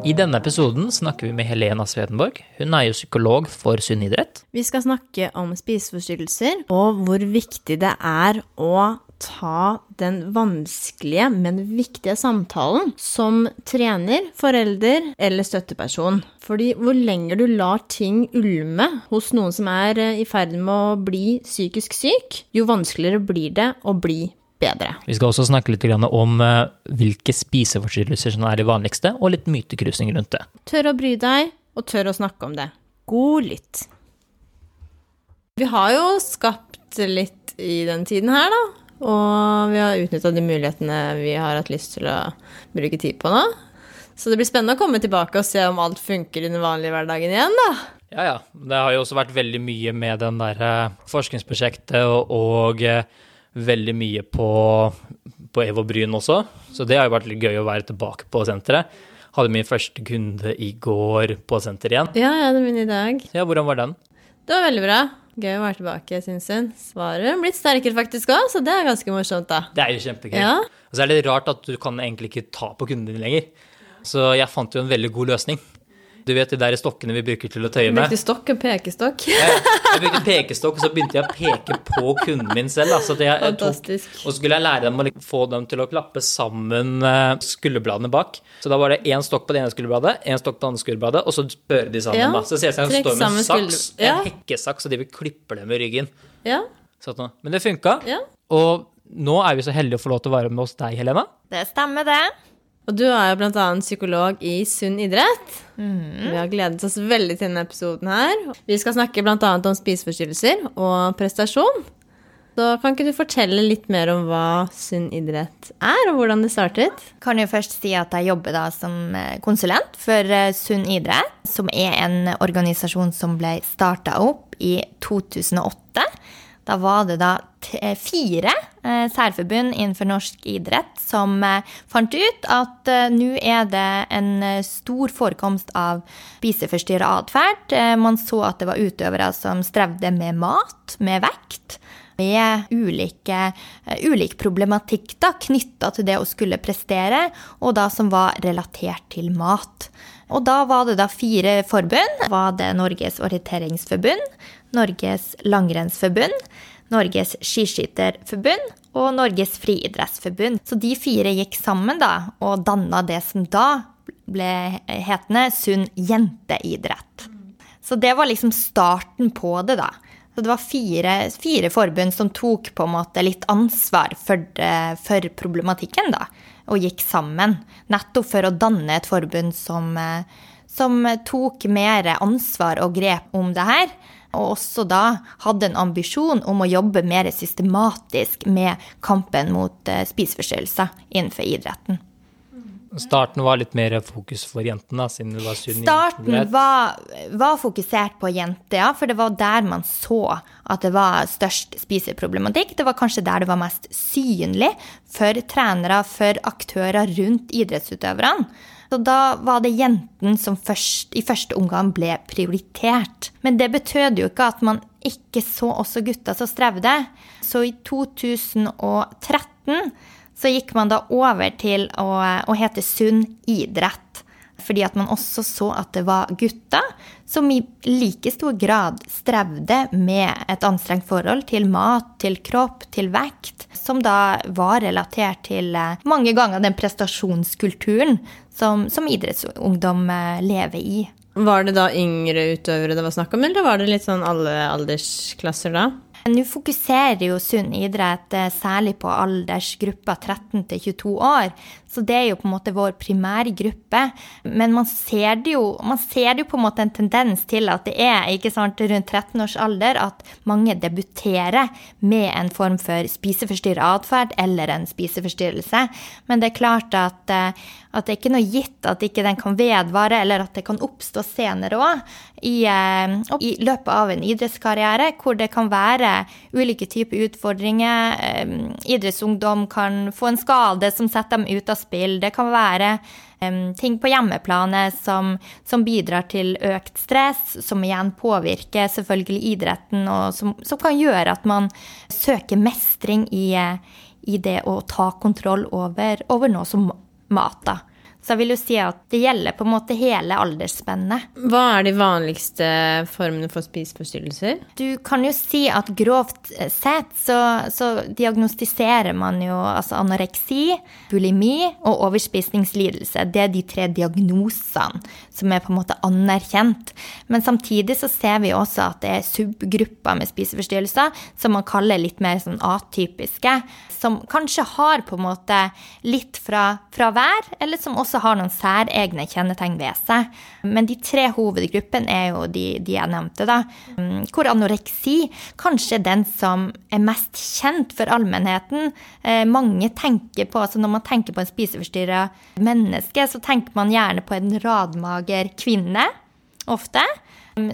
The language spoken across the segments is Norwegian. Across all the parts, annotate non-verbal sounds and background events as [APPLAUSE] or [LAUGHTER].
I denne episoden snakker vi med Helena Svedenborg. Hun er jo psykolog for sunn idrett. Vi skal snakke om spiseforstyrrelser og hvor viktig det er å ta den vanskelige, men viktige samtalen som trener, forelder eller støtteperson. Fordi hvor lenger du lar ting ulme hos noen som er i ferd med å bli psykisk syk, jo vanskeligere blir det å bli bedre. Vi skal også snakke litt om eh, hvilke spiseforstyrrelser som er de vanligste, og litt mytekryssing rundt det. Tør å bry deg, og tør å snakke om det. God lytt. Vi har jo skapt litt i den tiden her, da. Og vi har utnytta de mulighetene vi har hatt lyst til å bruke tid på nå. Så det blir spennende å komme tilbake og se om alt funker i den vanlige hverdagen igjen, da. Ja, ja. Det har jo også vært veldig mye med den der eh, forskningsprosjektet og, og eh, veldig mye på, på Evo Bryn også. Så det har jo vært litt gøy å være tilbake på senteret. Hadde min første kunde i går på senteret igjen. Ja, jeg hadde min i dag. Ja, hvordan var den? Det var veldig bra. Gøy å være tilbake, syns hun. Svaret blitt sterkere faktisk òg, så det er ganske morsomt, da. Det er jo kjempegøy. Ja. Og så er det litt rart at du kan egentlig ikke ta på kundene dine lenger. Så jeg fant jo en veldig god løsning. Du vet de der stokkene vi bruker til å tøye med? Brukte stokk og pekestokk. Jeg, jeg brukte pekestokk, og så begynte jeg å peke på kunden min selv. Altså jeg, jeg tok, og så skulle jeg lære dem å liksom få dem til å klappe sammen eh, skulderbladene bak. Så da var det én stokk på det ene skulderbladet, én stokk på det andre skulderbladet, og så spørre de sammen. Ja, da. Så ser jeg at jeg trekk står med en saks, Ja. en hekkesaks, og de vil klippe dem i ryggen. Ja, Sånn. Men det funka. ja. Og nå er vi så heldige å få lov til å være med hos deg, Helena. Det stemmer, det. Og du er jo annet psykolog i Sunn idrett. Vi har gledet oss veldig til denne episoden her. Vi skal snakke annet om spiseforstyrrelser og prestasjon. Så kan ikke du fortelle litt mer om hva Sunn idrett er, og hvordan det startet? Kan jo først si at jeg jobber da som eh, konsulent for eh, Sunn idrett, som er en organisasjon som ble starta opp i 2008. Da var det da eh, fire eh, særforbund innenfor norsk idrett som eh, fant ut at nå er det en stor forekomst av spiseforstyrra atferd. Man så at det var utøvere som strevde med mat, med vekt med ulike, ulik problematikk knytta til det å skulle prestere, og da som var relatert til mat. Og da var det da fire forbund. Var det Norges orienteringsforbund, Norges langrennsforbund, Norges skiskytterforbund og Norges friidrettsforbund. Så de fire gikk sammen da, og danna det som da ble hetende Sunn jenteidrett. Så det var liksom starten på det, da. Så det var fire, fire forbund som tok på en måte litt ansvar for, for problematikken, da. Og gikk sammen. Nettopp for å danne et forbund som, eh, som tok mer ansvar og grep om det her. Og også da hadde en ambisjon om å jobbe mer systematisk med kampen mot eh, spiseforstyrrelser innenfor idretten. Starten var litt mer fokus for jentene, siden det var sunn Starten var, var fokusert på jenter, ja, for det var der man så at det var størst spiseproblematikk. Det var kanskje der det var mest synlig for trenere, for aktører rundt idrettsutøverne. Så da var det jentene som først, i første omgang ble prioritert. Men det betød jo ikke at man ikke så også gutta som strevde. Så i 2013 så gikk man da over til å, å hete Sunn idrett. Fordi at man også så at det var gutter som i like stor grad strevde med et anstrengt forhold til mat, til kropp, til vekt, som da var relatert til eh, mange ganger den prestasjonskulturen som, som idrettsungdom eh, lever i. Var det da yngre utøvere det var snakk om, eller var det litt sånn alle aldersklasser da? Nå fokuserer jo Sunn idrett eh, særlig på aldersgruppa 13 til 22 år, Så det er jo på en måte vår primærgruppe. Men man ser det jo, ser det jo på en måte en tendens til at det er ikke sant, rundt 13 års alder at mange debuterer med en form for spiseforstyrra atferd eller en spiseforstyrrelse. Men det er klart at, eh, at det er ikke noe gitt at ikke den kan vedvare, eller at det kan oppstå senere òg. I, eh, I, løpet av en idrettskarriere, hvor det kan være ulike typer utfordringer. Eh, idrettsungdom kan få en skade som setter dem ut av spill. Det kan være um, ting på hjemmeplanet som, som, bidrar til økt stress, som igjen påvirker selvfølgelig idretten, og som, som kan gjøre at man søker mestring i, i det å ta kontroll over, over noe som mat. da. Så jeg vil jo si at det gjelder på en måte hele aldersspennet. Hva er de vanligste formene for spiseforstyrrelser? Du kan jo si at grovt sett så, så diagnostiserer man jo altså anoreksi, bulimi og overspisningslidelse. Det er de tre diagnosene som er på en måte anerkjent. Men samtidig så ser vi også at det er subgrupper med spiseforstyrrelser som man kaller litt mer sånn atypiske, som kanskje har på en måte litt fra, fra hver, eller som også har noen særegne kjennetegn ved seg. Men de tre hovedgruppene er jo de, de, jeg nevnte, da. Hvor anoreksi kanskje er den som er mest kjent for allmennheten. Eh, mange tenker på, altså Når man tenker på en spiseforstyrra menneske, så tenker man gjerne på en radmager kvinne, ofte,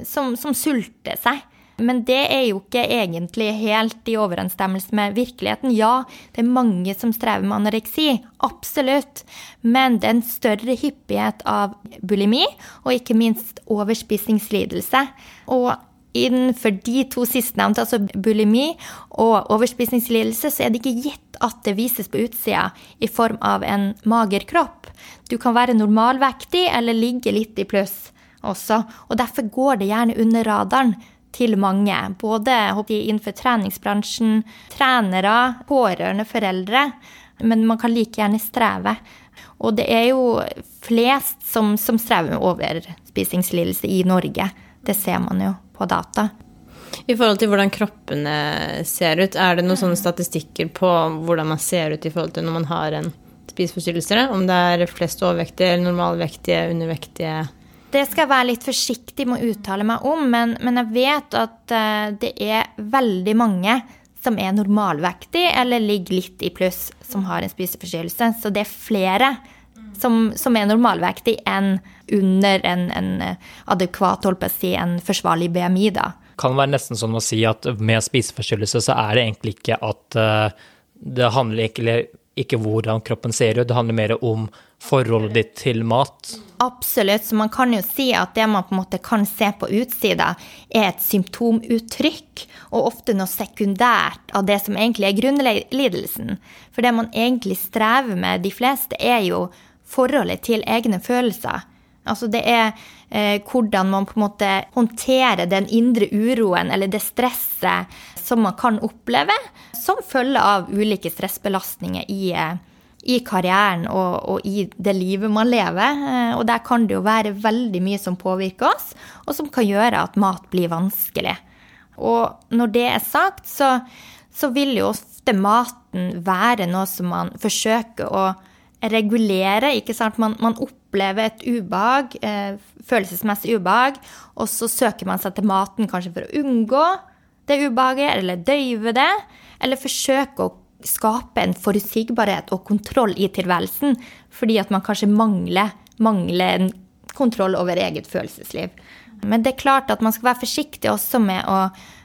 som, som sulter seg. Men det er jo ikke egentlig helt i overensstemmelse med virkeligheten. Ja, det er mange som strever med anoreksi, absolutt. Men det er en større hyppighet av bulimi, og ikke minst overspisingslidelse. Og innenfor de to sistnevnte, altså bulimi og overspisingslidelse, så er det ikke gitt at det vises på utsida i form av en mager kropp. Du kan være normalvektig eller ligge litt i pluss også, og derfor går det gjerne under radaren til mange. Både innenfor treningsbransjen, trenere, pårørende, foreldre. Men man kan like gjerne streve. Og det er jo flest som, som strever med overspisingslidelse i Norge. Det ser man jo på data. I forhold til hvordan kroppene ser ut, er det noen sånne statistikker på hvordan man ser ut i forhold til når man har en spiseforstyrrelse? Om det er flest overvektige eller normalvektige, undervektige? Det skal jeg være litt forsiktig med å uttale meg om, men, men jeg vet at uh, det er veldig mange som er normalvektige eller ligger litt i pluss, som har en spiseforstyrrelse. Så det er flere som, som er normalvektige enn under en, en adekvat, holdt på å si, en forsvarlig BMI, da. Kan være nesten som å si at med spiseforstyrrelse så er det egentlig ikke at uh, det handler egentlig ikke hvordan kroppen ser ut, det handler mer om forholdet ditt til mat. Absolutt. Så man kan jo si at det man på en måte kan se på utsida, er et symptomuttrykk, og ofte noe sekundært av det som egentlig er grunnlidelsen. For det man egentlig strever med, de fleste, er jo forholdet til egne følelser. Altså det er eh, hvordan man på en måte håndterer den indre uroen eller det stresset som man kan oppleve som følge av ulike stressbelastninger i, eh, i karrieren og, og, i det livet man lever. Eh, og der kan det jo være veldig mye som påvirker oss, og som kan gjøre at mat blir vanskelig. Og når det er sagt, så, så vil jo ofte maten være noe som man forsøker å regulere. ikke sant? Man, man opplever et ubehag, eh, følelsesmessig ubehag, og så søker man seg til maten kanskje for å unngå det ubehaget, eller døyve det, eller forsøke å skape en forutsigbarhet og kontroll i tilværelsen, fordi at man kanskje mangler, mangler en kontroll over eget følelsesliv. Men det er klart at man skal være forsiktig også med å,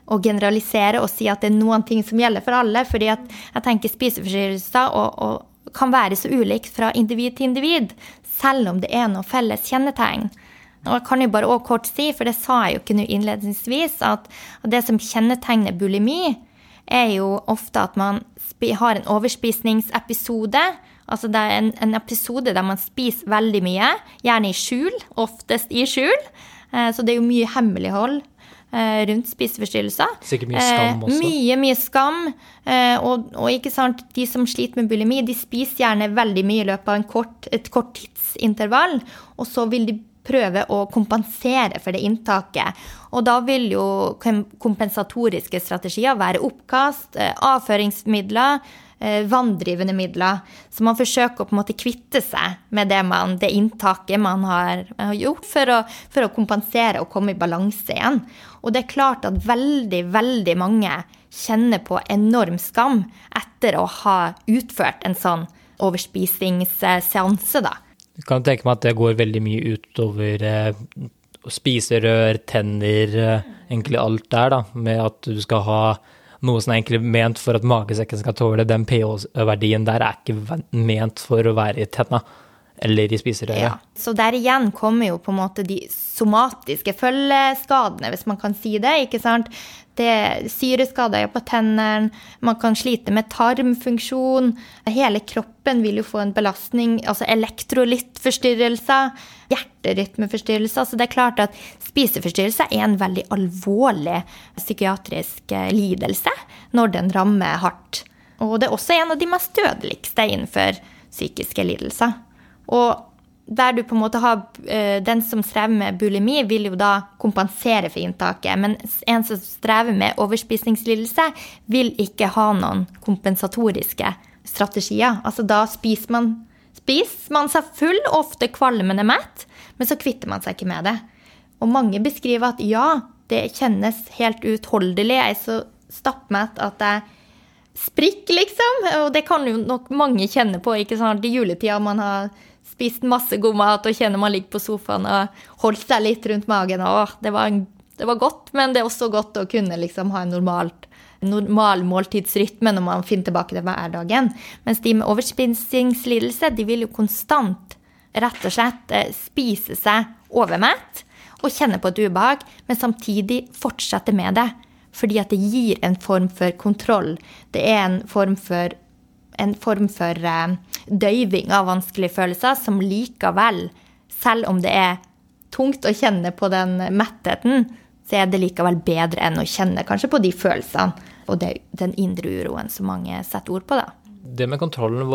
å generalisere og si at det er noen ting som gjelder for alle. fordi at jeg tenker spiseforstyrrelser og, og, kan være så ulikt fra individ til individ, selv om det er noen felles kjennetegn. Og jeg kan jo bare også kort si, for det sa jeg jo ikke nå innledningsvis, at det som kjennetegner bulimi, er jo ofte at man har en overspisningsepisode. Altså det er en, en, episode der man spiser veldig mye, gjerne i skjul, oftest i skjul. Eh, så det er jo mye hemmelighold Eh, rundt spiseforstyrrelser. Sikkert mye skam også. Eh, mye, mye skam. Og, og, ikke sant, de som sliter med bulimi, de spiser gjerne veldig mye i løpet av kort, et kort tidsintervall. Og så vil de prøve å kompensere for det inntaket. Og da vil jo kompensatoriske strategier være oppkast, avføringsmidler, eh, vanndrivende midler. Så man forsøker å på en måte kvitte seg med det, man, det inntaket man har gjort, for å, for å, kompensere og komme i balanse igjen. Og det er klart at veldig, veldig mange kjenner på enorm skam etter å ha utført en sånn overspisingsseanse, da. Jeg kan tenke meg at det går veldig mye utover eh, spiserør, tenner, eh, egentlig alt der, da, med at du skal ha noe som er egentlig ment for at magesekken skal tåle. Den pH-verdien der er ikke ment for å være i tenna eller i spiserøret. Ja. Så der igjen kommer jo på en måte de somatiske følgeskadene, hvis man kan si det. ikke sant? Det er syreskader på tennene, man kan slite med tarmfunksjon. Hele kroppen vil jo få en belastning, altså elektrolyttforstyrrelser, hjerterytmeforstyrrelser. Så det er klart at spiseforstyrrelser er en veldig alvorlig psykiatrisk eh, lidelse når den rammer hardt. Og det er også en av de mest dødeligste innenfor psykiske lidelser. Og der du på en måte har uh, Den som strever med bulimi, vil jo da kompensere for inntaket. Men en som strever med overspisingslidelse, vil ikke ha noen kompensatoriske strategier. Altså da spiser man, spiser man seg full, ofte kvalmende mett, men så kvitter man seg ikke med det. Og mange beskriver at ja, det kjennes helt uutholdelig. Jeg er så stappmett at jeg sprikker, liksom. Og det kan jo nok mange kjenne på ikke sant? i juletida man har spist masse god mat og kjenner man ligger på sofaen og holdt seg litt rundt magen. Og det var, det var godt, men det er også godt å kunne liksom ha en normalt, normal måltidsrytme når man finner tilbake til hverdagen. Mens de med overspisingslidelse de vil jo konstant rett og slett eh, spise seg overmett og kjenne på et ubehag, men samtidig fortsette med det. Fordi at det gir en form for kontroll. Det er en form for en form for eh, døyving av vanskelige følelser, som likevel, selv om det er tungt å kjenne på den mettheten, så er det likevel bedre enn å kjenne kanskje på de følelsene og det, den indre uroen som mange setter ord på. da. Det med kontrollen,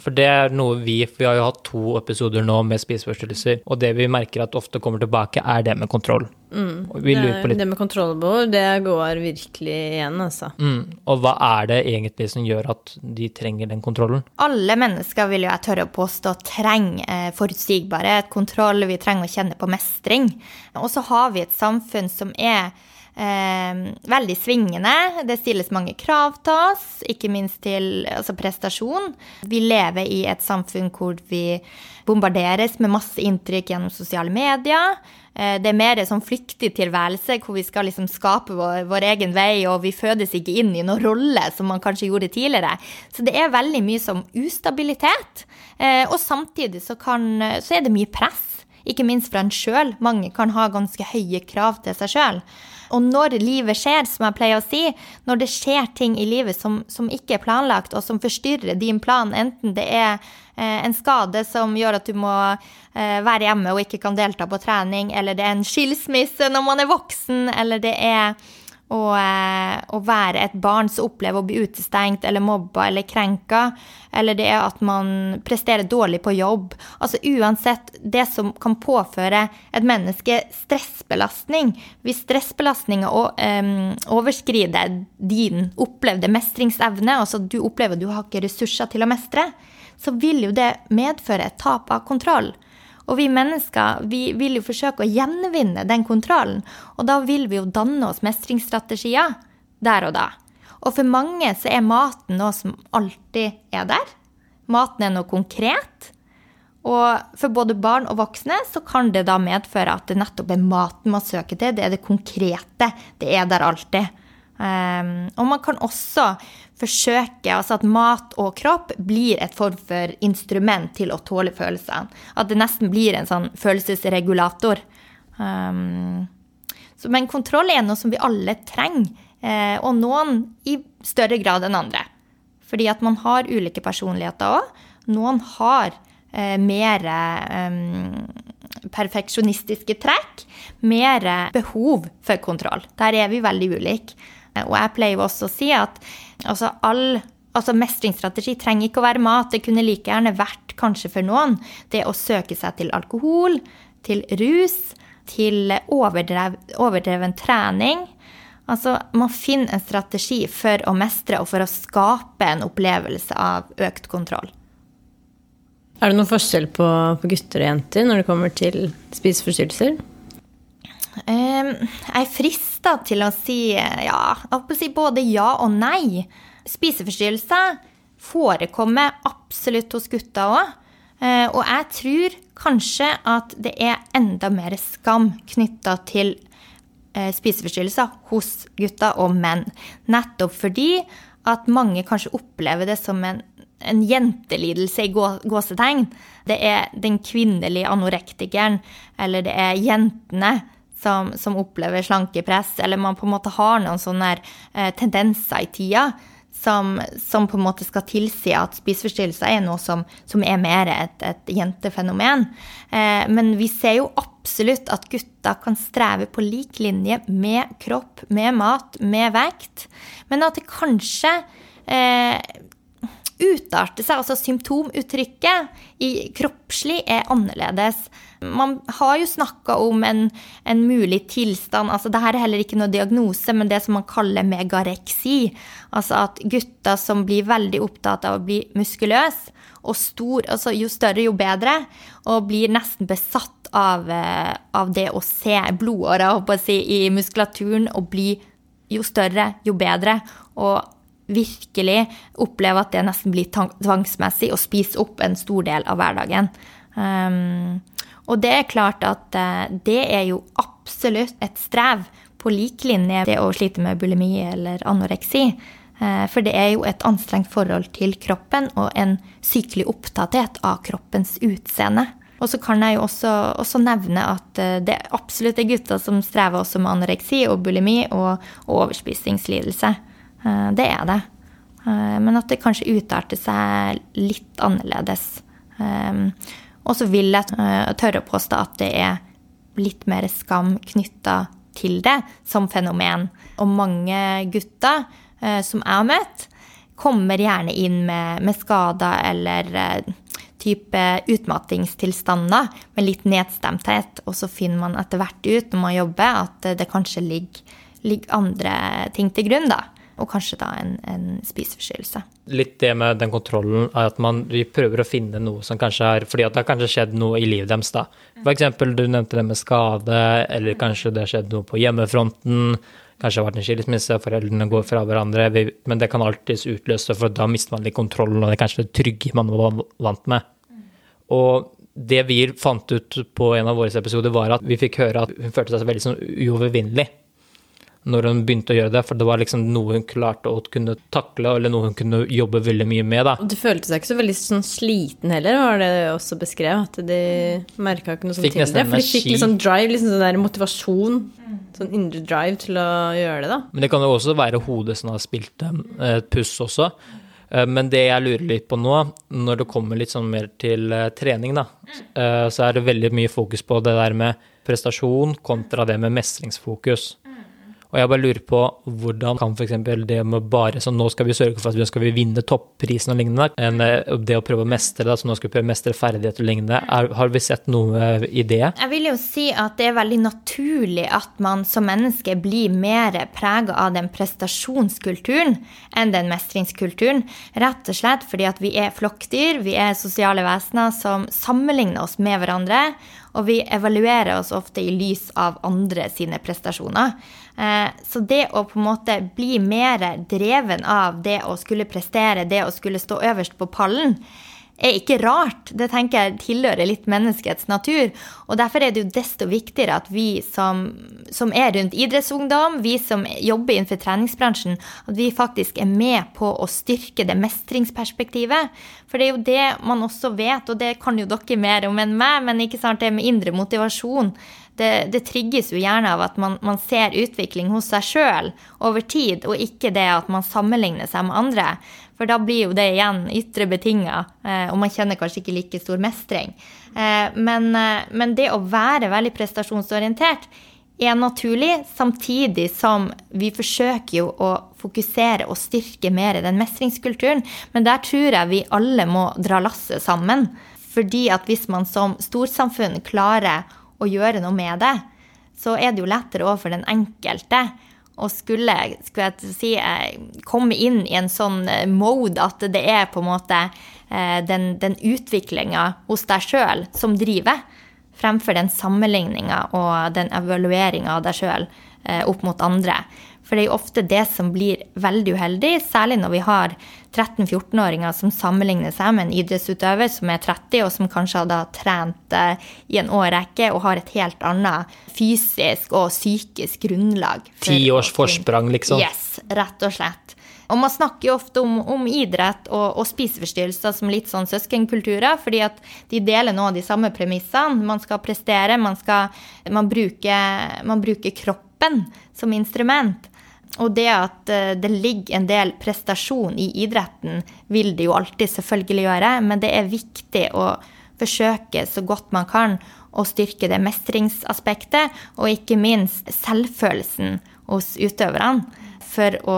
for det er noe vi For vi har jo hatt to episoder nå med spiseforstyrrelser, og det vi merker at ofte kommer tilbake, er det med kontroll. Mm. Det, det, med kontrollbehov, det går virkelig igjen, altså. Mm. Og hva er det egentlig som gjør at de trenger den kontrollen? Alle mennesker vil jo jeg tørre å påstå trenger eh, forutsigbarhet, kontroll, vi trenger å kjenne på mestring. Og så har vi et samfunn som er eh, veldig svingende. Det stilles mange krav til oss, ikke minst til altså prestasjon. Vi lever i et samfunn hvor vi bombarderes med masse inntrykk gjennom sosiale medier. Eh, det er mer sånn flyktig tilværelse hvor vi skal liksom skape vår, vår, egen vei, og vi fødes ikke inn i noen rolle som man kanskje gjorde tidligere. Så det er veldig mye som ustabilitet. Eh, og samtidig så, kan, så er det mye press, ikke minst fra en sjøl. Mange kan ha ganske høye krav til seg sjøl. Og når livet skjer, som jeg pleier å si, når det skjer ting i livet som, som ikke er planlagt, og som forstyrrer din plan, enten det er eh, en skade som gjør at du må eh, være hjemme og ikke kan delta på trening, eller det er en skilsmisse når man er voksen, eller det er å, eh, å, være et barn som opplever å bli utestengt eller mobba eller krenka, eller det er at man presterer dårlig på jobb. Altså uansett det som kan påføre et menneske stressbelastning. Hvis stressbelastninga um, overskrider din opplevde mestringsevne, altså du opplever at du har ikke ressurser til å mestre, så vil jo det medføre et tap av kontroll. Og vi mennesker vi vil jo forsøke å gjenvinne den kontrollen. Og da vil vi jo danne oss mestringsstrategier der og da. Og for mange så er maten noe som alltid er der. Maten er noe konkret. Og for både barn og voksne så kan det da medføre at det nettopp er maten man søker til. Det er det konkrete. Det er der alltid. Um, og man kan også forsøke altså at mat og kropp blir et form for instrument til å tåle følelsene. At det nesten blir en sånn følelsesregulator. Um, så, men kontroll er noe som vi alle trenger, uh, og noen i større grad enn andre. Fordi at man har ulike personligheter òg. Noen har uh, mer um, perfeksjonistiske trekk, mer behov for kontroll. Der er vi veldig ulike. Og jeg pleier jo også å si at altså all altså mestringsstrategi trenger ikke å være mat. Det kunne like gjerne vært, kanskje for noen, det å søke seg til alkohol, til rus, til overdrev, overdreven trening. Altså, man finner en strategi for å mestre og for å skape en opplevelse av økt kontroll. Er det noen forskjell på, på gutter og jenter når det kommer til spiseforstyrrelser? Um, jeg er frista til å si ja, å si både ja og nei. Spiseforstyrrelser forekommer absolutt hos gutter òg. Uh, og jeg tror kanskje at det er enda mer skam knytta til uh, spiseforstyrrelser hos gutter og menn. Nettopp fordi at mange kanskje opplever det som en, en jentelidelse i gåsetegn. Det er den kvinnelige anorektikeren, eller det er jentene som, som, opplever slankepress, eller man på en måte har noen sånne eh, tendenser i tida som, som, på en måte skal tilsi at spiseforstyrrelser er noe som, som er mer et, et jentefenomen. Eh, men vi ser jo absolutt at gutter kan streve på lik linje med kropp, med mat, med vekt. Men at det kanskje eh, utarter seg, altså symptomuttrykket i kroppslig er annerledes. Man har jo snakka om en, en, mulig tilstand altså Dette er heller ikke noe diagnose, men det som man kaller megareksi. Altså at gutter som blir veldig opptatt av å bli muskuløs og stor, altså jo større, jo bedre, og blir nesten besatt av, eh, av det å se blodåra si, i muskulaturen og bli jo større, jo bedre. Og virkelig oppleve at det nesten blir tvangsmessig å spise opp en stor del av hverdagen. Um, og det er klart at uh, det er jo absolutt et strev på lik linje det å slite med bulimi eller anoreksi. Uh, for det er jo et anstrengt forhold til kroppen og en sykelig opptatthet av kroppens utseende. Og så kan jeg jo også, også, nevne at uh, det absolutt er gutter som strever også med anoreksi og bulimi og overspisingslidelse. Det er det. Men at det kanskje utarter seg litt annerledes. Og så vil jeg eh, tørre å påstå at det er litt mer skam knytta til det som fenomen. Og mange gutter eh, som jeg har møtt, kommer gjerne inn med, med skader eller eh, type utmattingstilstander med litt nedstemthet, og så finner man etter hvert ut når man jobber, at det kanskje ligger, ligger andre ting til grunn, da og kanskje da en, en spiseforstyrrelse. Litt det med den kontrollen er at man, prøver å finne noe som kanskje er Fordi at det har kanskje skjedd noe i livet deres, da. F.eks. du nevnte det med skade, eller kanskje det har skjedd noe på hjemmefronten. Kanskje det har vært en skilsmisse, foreldrene går fra hverandre. Men det kan alltids utløse, for da mister man litt kontrollen, og det er kanskje det trygge man var vant med. Og det vi fant ut på en av våre episoder, var at vi fikk høre at hun følte seg veldig sånn uovervinnelig når hun begynte å gjøre det, for det var liksom noe hun klarte å kunne takle, eller noe hun kunne jobbe veldig mye med. da. Du følte seg ikke så veldig sånn sliten heller, var det også beskrev? At de merka ikke noe sånt til det? For de fikk litt sånn drive, liksom sånn der motivasjon, sånn indre drive til å gjøre det, da. Men det kan jo også være hodet som har spilt et puss også. Eh, men det jeg lurer litt på nå, når det kommer litt sånn mer til eh, trening, da, eh, så er det veldig mye fokus på det der med prestasjon kontra det med mestringsfokus. Og jeg bare lurer på hvordan kan f.eks. det med bare sånn nå skal vi sørge for at vi skal vinne topprisen og lignende, enn eh, det å prøve å mestre, da, så nå skal vi prøve å mestre ferdigheter og lignende, er, har vi sett noe i det? Jeg vil jo si at det er veldig naturlig at man som menneske blir mer prega av den prestasjonskulturen enn den mestringskulturen. Rett og slett fordi at vi er flokkdyr, vi er sosiale vesener som sammenligner oss med hverandre og vi evaluerer oss ofte i lys av andre sine prestasjoner. Eh, så det å på en måte bli mer dreven av det å skulle prestere, det å skulle stå øverst på pallen, er ikke rart. Det tenker jeg tilhører litt menneskets natur. Og derfor er det jo desto viktigere at vi som, som, er rundt idrettsungdom, vi som jobber innenfor treningsbransjen, at vi faktisk er med på å styrke det mestringsperspektivet. For det er jo det man også vet, og det kan jo dere mer om enn meg, men ikke sant, det med indre motivasjon. Det, det trigges jo gjerne av at man, man ser utvikling hos seg sjøl over tid, og ikke det at man sammenligner seg med andre. For da blir jo det igjen ytre betinga, eh, og man kjenner kanskje ikke like stor mestring. Eh, men, eh, men det å være veldig prestasjonsorientert er naturlig, samtidig som vi forsøker jo å fokusere og styrke mer den mestringskulturen. Men der tror jeg vi alle må dra lasset sammen. Fordi at hvis man som storsamfunn klarer å gjøre noe med det, så er det jo lettere for den enkelte å skulle, skulle jeg si, eh, komme inn i en sånn eh, mode at det er på en måte eh, den, den utviklinga hos deg sjøl som driver, fremfor den sammenligninga og den evalueringa av deg sjøl opp mot andre. For det er jo ofte det som blir veldig uheldig, særlig når vi har 13-14-åringer som sammenligner seg med en idrettsutøver som er 30, og som kanskje har trent eh, i en årrekke og har et helt annet fysisk og psykisk grunnlag. Ti års forsprang, liksom? Yes, rett og slett. Og man snakker jo ofte om, om idrett og, og, spiseforstyrrelser som litt sånn søskenkulturer, fordi at de deler nå de samme premissene. Man skal prestere, man skal man bruker, man bruker kroppen som instrument. Og det at eh, det ligger en del prestasjon i idretten, vil det jo alltid selvfølgelig gjøre, men det er viktig å forsøke så godt man kan å styrke det mestringsaspektet, og ikke minst selvfølelsen hos utøverne for å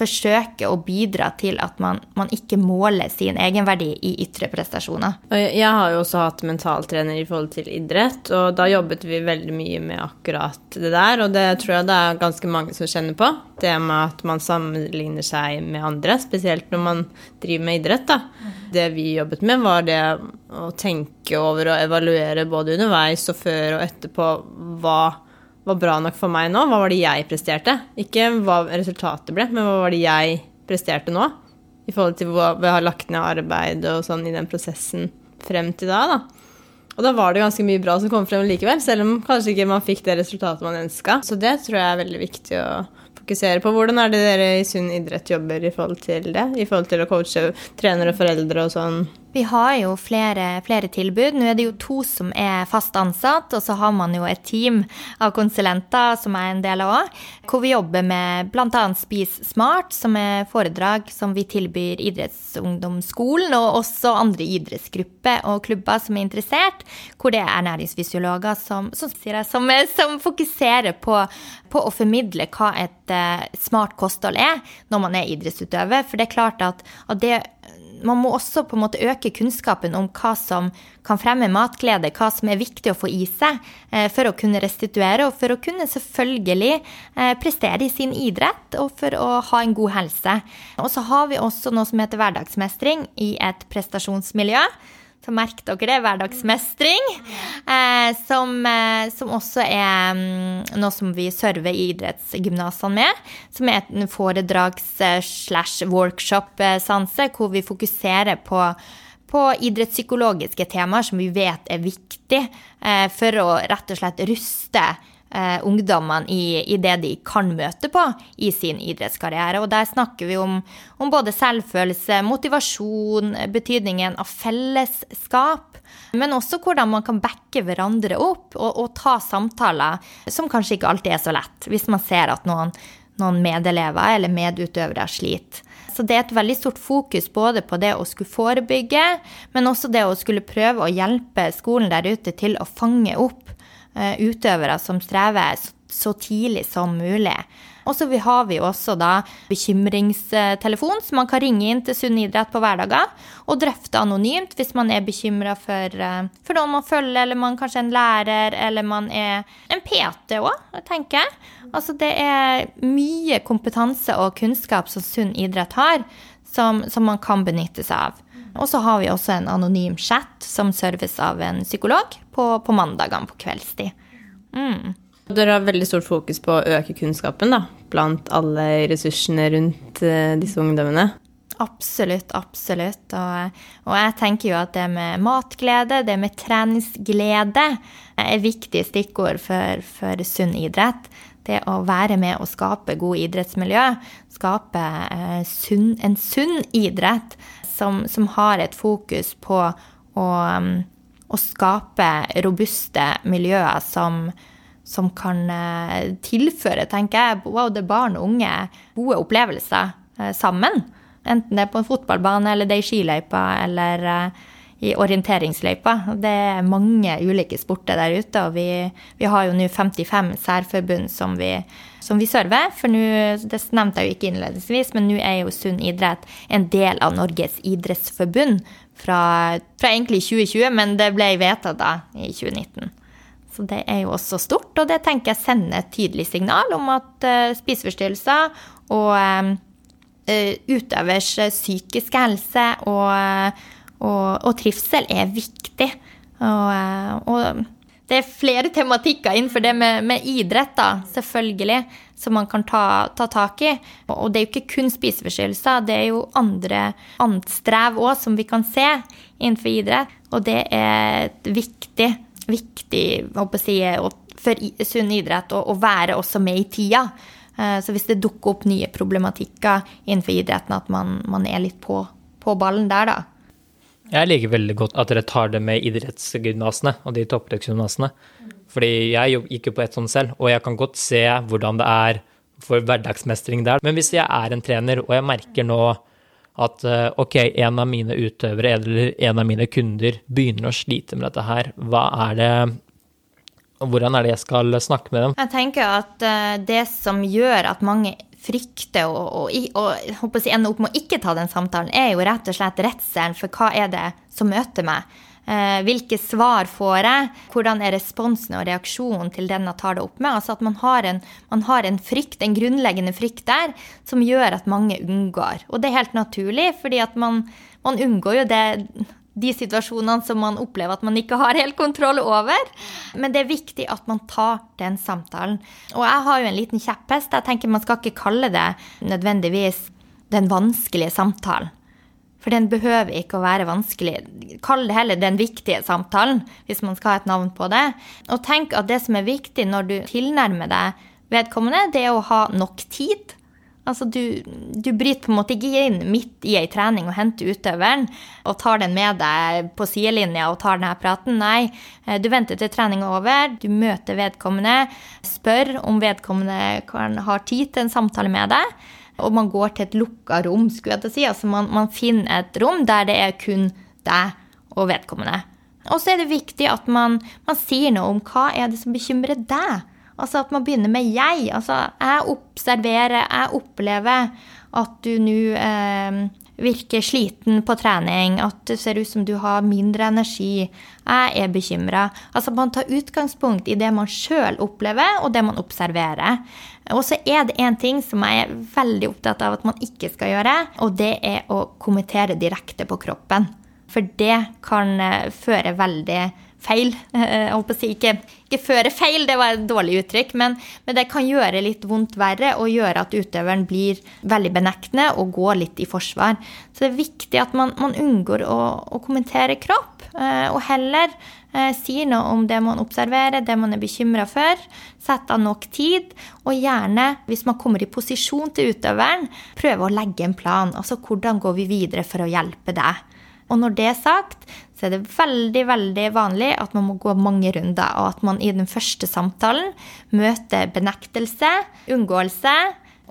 forsøke å bidra til at man, man ikke måler sin egenverdi i ytre prestasjoner. Jeg har jo også hatt mentaltrener i forhold til idrett, og da jobbet vi veldig mye med akkurat det der, og det tror jeg det er ganske mange som kjenner på. Det med at man sammenligner seg med andre, spesielt når man driver med idrett. da. Det vi jobbet med, var det å tenke over og evaluere både underveis og før og etterpå hva var bra nok for meg nå? Hva var det jeg presterte? Ikke hva resultatet ble, men hva var det jeg presterte nå? I forhold til hva vi har lagt ned arbeid og sånn i den prosessen frem til da, da. Og da var det ganske mye bra som kom frem likevel, selv om kanskje ikke man fikk det resultatet man ønska. Så det tror jeg er veldig viktig å fokusere på. Hvordan er det dere i Sunn idrett jobber i forhold til det? I forhold til å coache trenere og foreldre og sånn? Vi har jo flere, flere, tilbud. Nå er det jo to som er fast ansatt, og så har man jo et team av konsulenter som er en del av òg, hvor vi jobber med bl.a. Spis smart, som er foredrag som vi tilbyr idrettsungdomsskolen, og også andre idrettsgrupper og klubber som er interessert, hvor det er næringsfysiologer som, som, som, som fokuserer på, på, å formidle hva et uh, smart kosthold er når man er idrettsutøver. For det er klart at, at det man må også på en måte øke kunnskapen om hva som kan fremme matglede, hva som er viktig å få i seg eh, for å kunne restituere, og for å kunne selvfølgelig eh, prestere i sin idrett, og for å ha en god helse. Og så har vi også noe som heter hverdagsmestring i et prestasjonsmiljø. Så merk dere det, hverdagsmestring. Eh, som, eh, som, også er um, noe som vi server idrettsgymnasene med. Som er en foredrags-slash-workshop-sanse, hvor vi fokuserer på på idrettspsykologiske temaer som vi vet er viktig eh, for å rett og slett ruste eh, ungdommene i, i, det de kan møte på i sin idrettskarriere. Og der snakker vi om, om både selvfølelse, motivasjon, betydningen av fellesskap. Men også hvordan man kan backe hverandre opp og, og, ta samtaler som kanskje ikke alltid er så lett, hvis man ser at noen, noen medelever eller medutøvere sliter. Så det er et veldig stort fokus både på det å skulle forebygge, men også det å skulle prøve å hjelpe skolen der ute til å fange opp utøvere som strever så tidlig som mulig. Og så har vi også da bekymringstelefon, så man kan ringe inn til Sunn idrett på hverdager og drøfte anonymt hvis man er bekymra for, eh, for, noen man følger, eller man kanskje er en lærer, eller man er en PT òg, tenker jeg. Altså det er mye kompetanse og kunnskap som Sunn idrett har, som, som man kan benytte seg av. Og så har vi også en anonym chat som serves av en psykolog på, på mandagene på kveldstid. Mm. Dere har veldig stort fokus på å øke kunnskapen da, blant alle ressursene rundt uh, disse ungdommene. Absolutt, absolutt. Og, og, jeg tenker jo at det med matglede, det med treningsglede, er viktige stikkord for, for sunn idrett. Det å være med å skape god idrettsmiljø, skape eh, sunn, en sunn idrett, som, som har et fokus på å, um, å skape robuste miljøer som, som kan eh, tilføre, tenker jeg, både barn og unge gode opplevelser eh, sammen. Enten det er på en fotballbane, eller det er i skiløypa, eller eh, i orienteringsløypa. Det er mange ulike sporter der ute, og vi, vi har jo nå 55 særforbund som vi, som vi server. For nå, det nevnte jeg jo ikke innledningsvis, men nå er jo Sunn idrett en del av Norges idrettsforbund fra, fra egentlig 2020, men det ble vedtatt da i 2019. Så det er jo også stort, og det tenker jeg sender et tydelig signal om at uh, spiseforstyrrelser og um, uh, utøvers psykiske helse og, og, og, trivsel er viktig. Og, og, det er flere tematikker innenfor det med, med idrett, da, selvfølgelig, som man kan ta, ta, tak i. Og det er jo ikke kun spiseforstyrrelser, det er jo andre annet strev òg som vi kan se innenfor idrett. Og det er viktig viktig si, for sunn idrett å, være også med i tida. Eh, så hvis det dukker opp nye problematikker innenfor idretten, at man, man er litt på, på, ballen der, da. Jeg liker veldig godt at dere tar det med idrettsgymnasene og de toppidrettsgymnasene. Fordi jeg gikk jo på et sånt selv, og jeg kan godt se hvordan det er for hverdagsmestring der. Men hvis jeg er en trener, og jeg merker nå at eh, ok, en av mine utøvere eller en av mine kunder begynner å slite med dette her, hva er det hvordan er det jeg skal snakke med dem? Jeg tenker at eh, det som gjør at mange frykter og, og, og, og ender opp med å ikke ta den samtalen, er jo rett og slett redselen for hva er det som møter meg. Eh, hvilke svar får jeg? Hvordan er responsen og reaksjonen til den jeg tar det opp med? Altså at man har, en, man har en frykt, en grunnleggende frykt der, som gjør at mange unngår. Og det er helt naturlig, fordi at man, man unngår jo det de situasjonene som man opplever at man ikke har helt kontroll over. Men det er viktig at man tar den samtalen. Og jeg har jo en liten kjepphest. Jeg tenker Man skal ikke kalle det nødvendigvis den vanskelige samtalen. For den behøver ikke å være vanskelig. Kall det heller den viktige samtalen, hvis man skal ha et navn på det. Og tenk at det som er viktig når du tilnærmer deg vedkommende, det er å ha nok tid. Altså du, du bryter på en måte ikke inn midt i ei trening og henter utøveren og tar den med deg på sidelinja og tar denne praten. Nei, du venter til trening er over, du møter vedkommende, spør om vedkommende kan ha tid til en samtale med deg og man går til et lukka rom, skulle jeg til å si. Altså man, man finner et rom der det er kun deg og vedkommende. Og så er det viktig at man, man, sier noe om hva er det som bekymrer deg. Altså at man begynner med jeg. Altså jeg observerer, jeg opplever at du nå eh, virker sliten på trening, at det ser ut som du har mindre energi. Jeg er bekymra. Altså man tar utgangspunkt i det man sjøl opplever, og det man observerer. Og så er det én ting som jeg er veldig opptatt av at man ikke skal gjøre, og det er å kommentere direkte på kroppen. For det kan eh, føre veldig feil. [LAUGHS] Jeg håper å si ikke, ikke føre feil, det var et dårlig uttrykk, men, men, det kan gjøre litt vondt verre og gjøre at utøveren blir veldig benektende og går litt i forsvar. Så det er viktig at man, man unngår å, å, kommentere kropp, eh, og heller eh, sier noe om det man observerer, det man er bekymra for. Sett av nok tid, og gjerne, hvis man kommer i posisjon til utøveren, prøve å legge en plan. Altså hvordan går vi videre for å hjelpe deg? Og når det er sagt, så er det veldig veldig vanlig at man må gå mange runder, og at man i den første samtalen møter benektelse, unngåelse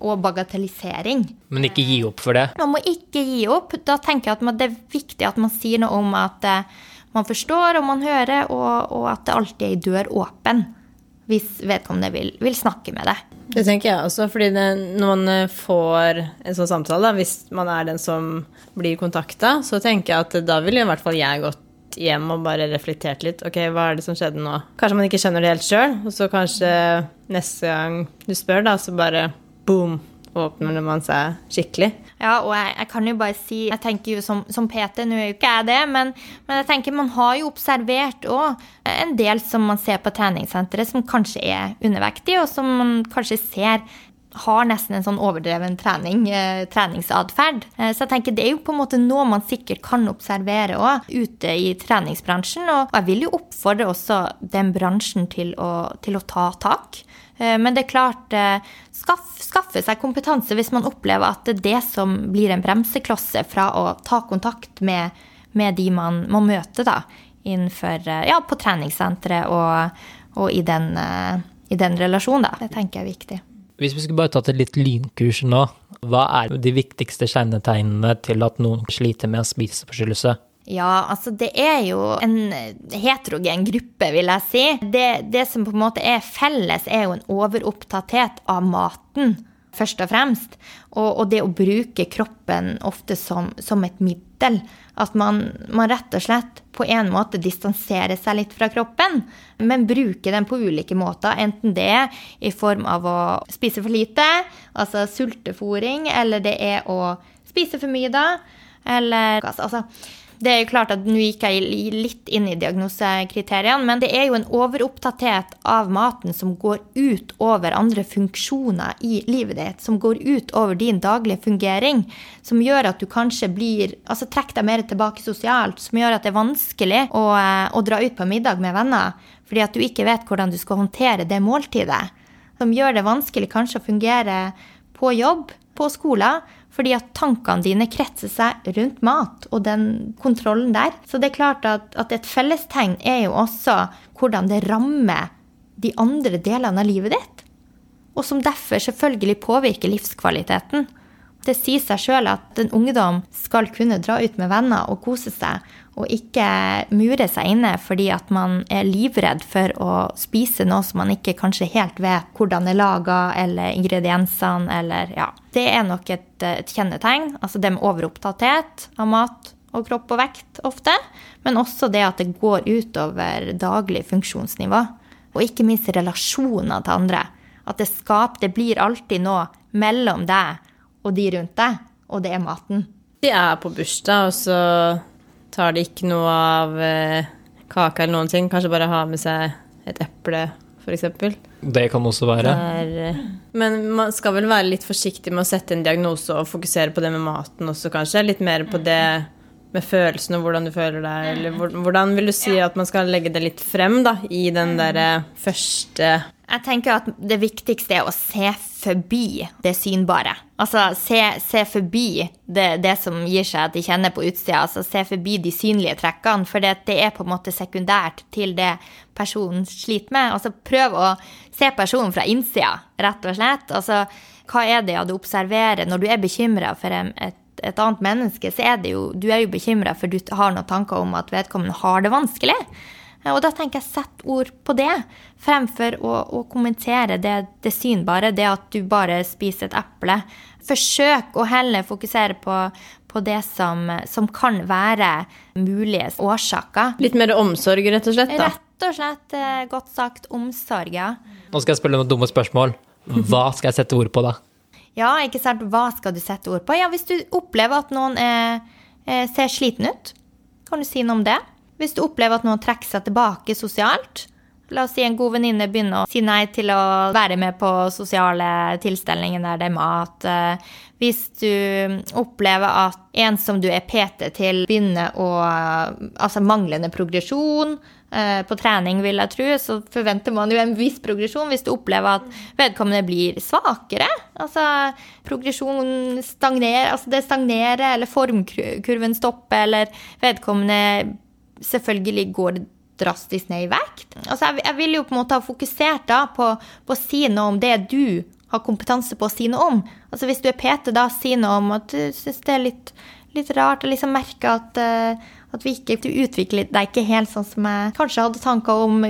og bagatellisering. Men ikke gi opp for det? Man må ikke gi opp. Da tenker jeg at det er viktig at man sier noe om at eh, man forstår og man hører, og, og at det alltid er ei dør åpen hvis vedkommende vil, vil snakke med deg. Det tenker jeg også, fordi det, når man eh, får en sånn samtale, da, hvis man er den som blir kontakta, så tenker jeg at da ville i hvert fall jeg gått hjem og bare reflektert litt. Ok, hva er det som skjedde nå? Kanskje man ikke skjønner det helt sjøl, og så kanskje neste gang du spør, da, så bare boom, åpner man seg skikkelig. Ja, og jeg, jeg, kan jo bare si Jeg tenker jo som, som PT, nå er jo ikke jeg det, men, men, jeg tenker man har jo observert òg en del som man ser på treningssenteret som kanskje er undervektige, og som man kanskje ser har nesten en sånn overdreven trening, eh, treningsatferd. Eh, så jeg tenker det er jo på en måte noe man sikkert kan observere òg ute i treningsbransjen. Og jeg vil jo oppfordre også den bransjen til å, til å ta tak. Eh, men det er klart, eh, skaff, skaffe seg kompetanse hvis man opplever at det er det som blir en bremseklosse fra å ta kontakt med, med de man må møte da, innenfor, eh, ja, på treningssenteret og, og i, den, i, den, relasjonen. Da. Det tenker jeg er viktig. Hvis vi skulle bare tatt et litt lynkurs nå, hva er de viktigste kjennetegnene til at noen sliter med en spiseforstyrrelse? Ja, altså det er jo en heterogen gruppe, vil jeg si. Det, det, som på en måte er felles, er jo en overopptatthet av maten. først og fremst. Og, og det å bruke kroppen ofte som, som et middel. At man, man, rett og slett på en måte distanserer seg litt fra kroppen, men bruker den på ulike måter. Enten det er i form av å spise for lite, altså sultefòring, eller det er å spise for mye da, eller altså, det er jo klart at Nå gikk jeg litt inn i diagnosekriteriene, men det er jo en overopptatthet av maten som går ut over andre funksjoner i livet ditt. Som går ut over din daglige fungering. Som gjør at du kanskje blir Altså trekker deg mer tilbake sosialt. Som gjør at det er vanskelig å, eh, å dra ut på middag med venner. Fordi at du ikke vet hvordan du skal håndtere det måltidet. Som gjør det vanskelig kanskje å fungere på jobb, på skolen fordi at tankene dine kretser seg rundt mat og den kontrollen der. Så det er klart at, at et fellestegn er jo også hvordan det rammer de andre delene av livet ditt. Og som derfor selvfølgelig påvirker livskvaliteten. Det sier seg sjøl at en ungdom skal kunne dra ut med venner og kose seg, og ikke mure seg inne fordi at man er livredd for å spise noe som man ikke kanskje helt vet hvordan er laga, eller ingrediensene, eller ja. Det er nok et, et kjennetegn. Altså det med overopptatthet av mat og kropp og vekt ofte. Men også det at det går utover daglig funksjonsnivå. Og ikke minst relasjoner til andre. At det skaper Det blir alltid noe mellom deg og de rundt deg, og det er maten. De er på bursdag, og så tar de ikke noe av eh, kaka eller noen ting. Kanskje bare ha med seg et eple, f.eks. Det kan også være. Der, eh, men man skal vel være litt forsiktig med å sette en diagnose og fokusere på det med maten også, kanskje. Litt mer på det med følelsene og hvordan du føler deg, eller hvordan vil du si at man skal legge det litt frem, da, i den derre første jeg tenker at det viktigste er å se forbi det synbare. Altså se, se forbi det, det, som gir seg at de kjenner på utsida. Altså se forbi de synlige trekkene, for det, det, er på en måte sekundært til det personen sliter med. Altså prøv å se personen fra innsida, rett og slett. Altså hva er det du observerer når du er bekymra for et, et, annet menneske, så er det jo Du er jo bekymra for du har noen tanker om at vedkommende har det vanskelig. Eh, og da tenker jeg sett ord på det, fremfor å, å kommentere det, det, synbare, det at du bare spiser et eple. Forsøk å heller fokusere på, på det som, som, kan være mulige årsaker. Litt mer omsorg, rett og slett? da? Rett og slett, eh, godt sagt, omsorg, ja. Nå skal jeg spørre noen dumme spørsmål. Hva skal jeg sette ord på, da? Ja, ikke sant. Hva skal du sette ord på? Ja, Hvis du opplever at noen er, er, ser sliten ut, kan du si noe om det? Hvis du opplever at noen trekker seg tilbake sosialt, La oss si en god venninne begynner å si nei til å være med på sosiale tilstelninger der det er mat. Hvis du opplever at en som du er PT til, begynner å Altså manglende progresjon eh, på trening, vil jeg tro, så forventer man jo en viss progresjon. Hvis du opplever at vedkommende blir svakere, altså progresjon stagnerer, altså det stagnerer, eller formkurven stopper, eller vedkommende selvfølgelig går drastisk ned i vekt. Altså, jeg, jeg vil jo på en måte ha fokusert da på, på, å si noe om det du har kompetanse på å si noe om. Altså Hvis du er PT, da si noe om at du syns det er litt, litt rart. å liksom merke at, uh, at vi ikke utvikler deg ikke helt sånn som jeg kanskje hadde tanker om.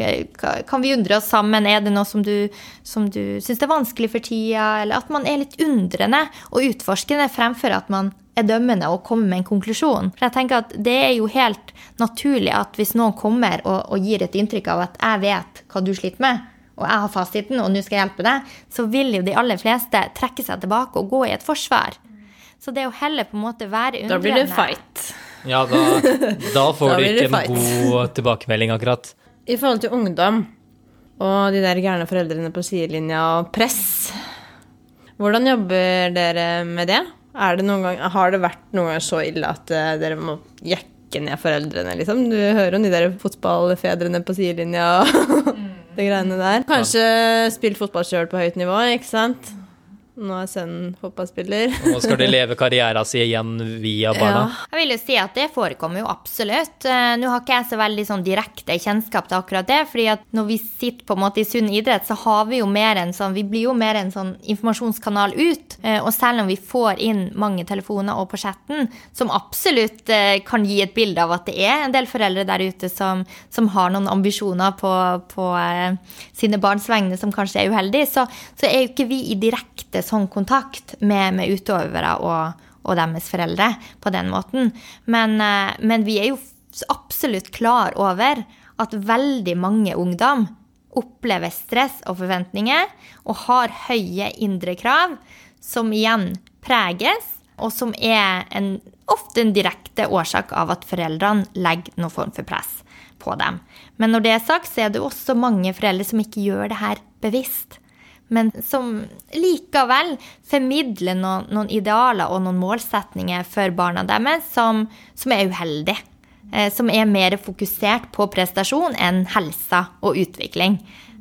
Kan vi undre oss sammen? Er det noe som du, som du syns er vanskelig for tida? Eller at man er litt undrende og utforskende fremfor at man er dømmende og kommer med en konklusjon. For jeg tenker at det er jo helt naturlig at hvis noen kommer og, og gir et inntrykk av at jeg vet hva du sliter med, og jeg har fasiten, og nå skal jeg hjelpe deg, så vil jo de aller fleste trekke seg tilbake og gå i et forsvar. Så det å heller på en måte være undrende Da blir det fight. Ja, da, da [LAUGHS] får da du ikke en god tilbakemelding, akkurat. I forhold til ungdom og de der gærne foreldrene på sidelinja og press, hvordan jobber dere med det? Det gang, har det vært noen ganger så ille at uh, dere må jekke ned foreldrene, liksom? Du hører om de der fotballfedrene på sidelinja og [LAUGHS] de greiene der. Kanskje spilt fotball sjøl på høyt nivå, ikke sant? Nå er sønnen fotballspiller. Og nå skal de leve karrieren sin igjen via barna. Ja. Jeg vil jo si at det forekommer jo absolutt. Eh, nå har ikke jeg så veldig sånn direkte kjennskap til akkurat det, fordi at når vi sitter på en måte i sunn idrett, så har vi jo mer en sånn Vi blir jo mer en sånn informasjonskanal ut. Eh, og selv om vi får inn mange telefoner og på chatten, som absolutt eh, kan gi et bilde av at det er en del foreldre der ute som, som har noen ambisjoner på, på sine barns vegne som kanskje er uheldige, så, så er jo ikke vi i direkte sånn kontakt med, med utøvere og, og, deres foreldre på den måten. Men, eh, men vi er jo absolutt klar over at veldig mange ungdom opplever stress og forventninger og har høye indre krav, som igjen preges, og som er en, ofte en direkte årsak av at foreldrene legger noen form for press på dem. Men når det er sagt, så er det også mange foreldre som ikke gjør det her bevisst. Men som likevel formidler noen, noen idealer og noen målsetninger for barna deres som, som er uheldige. Eh, som er mer fokusert på prestasjon enn helse og utvikling.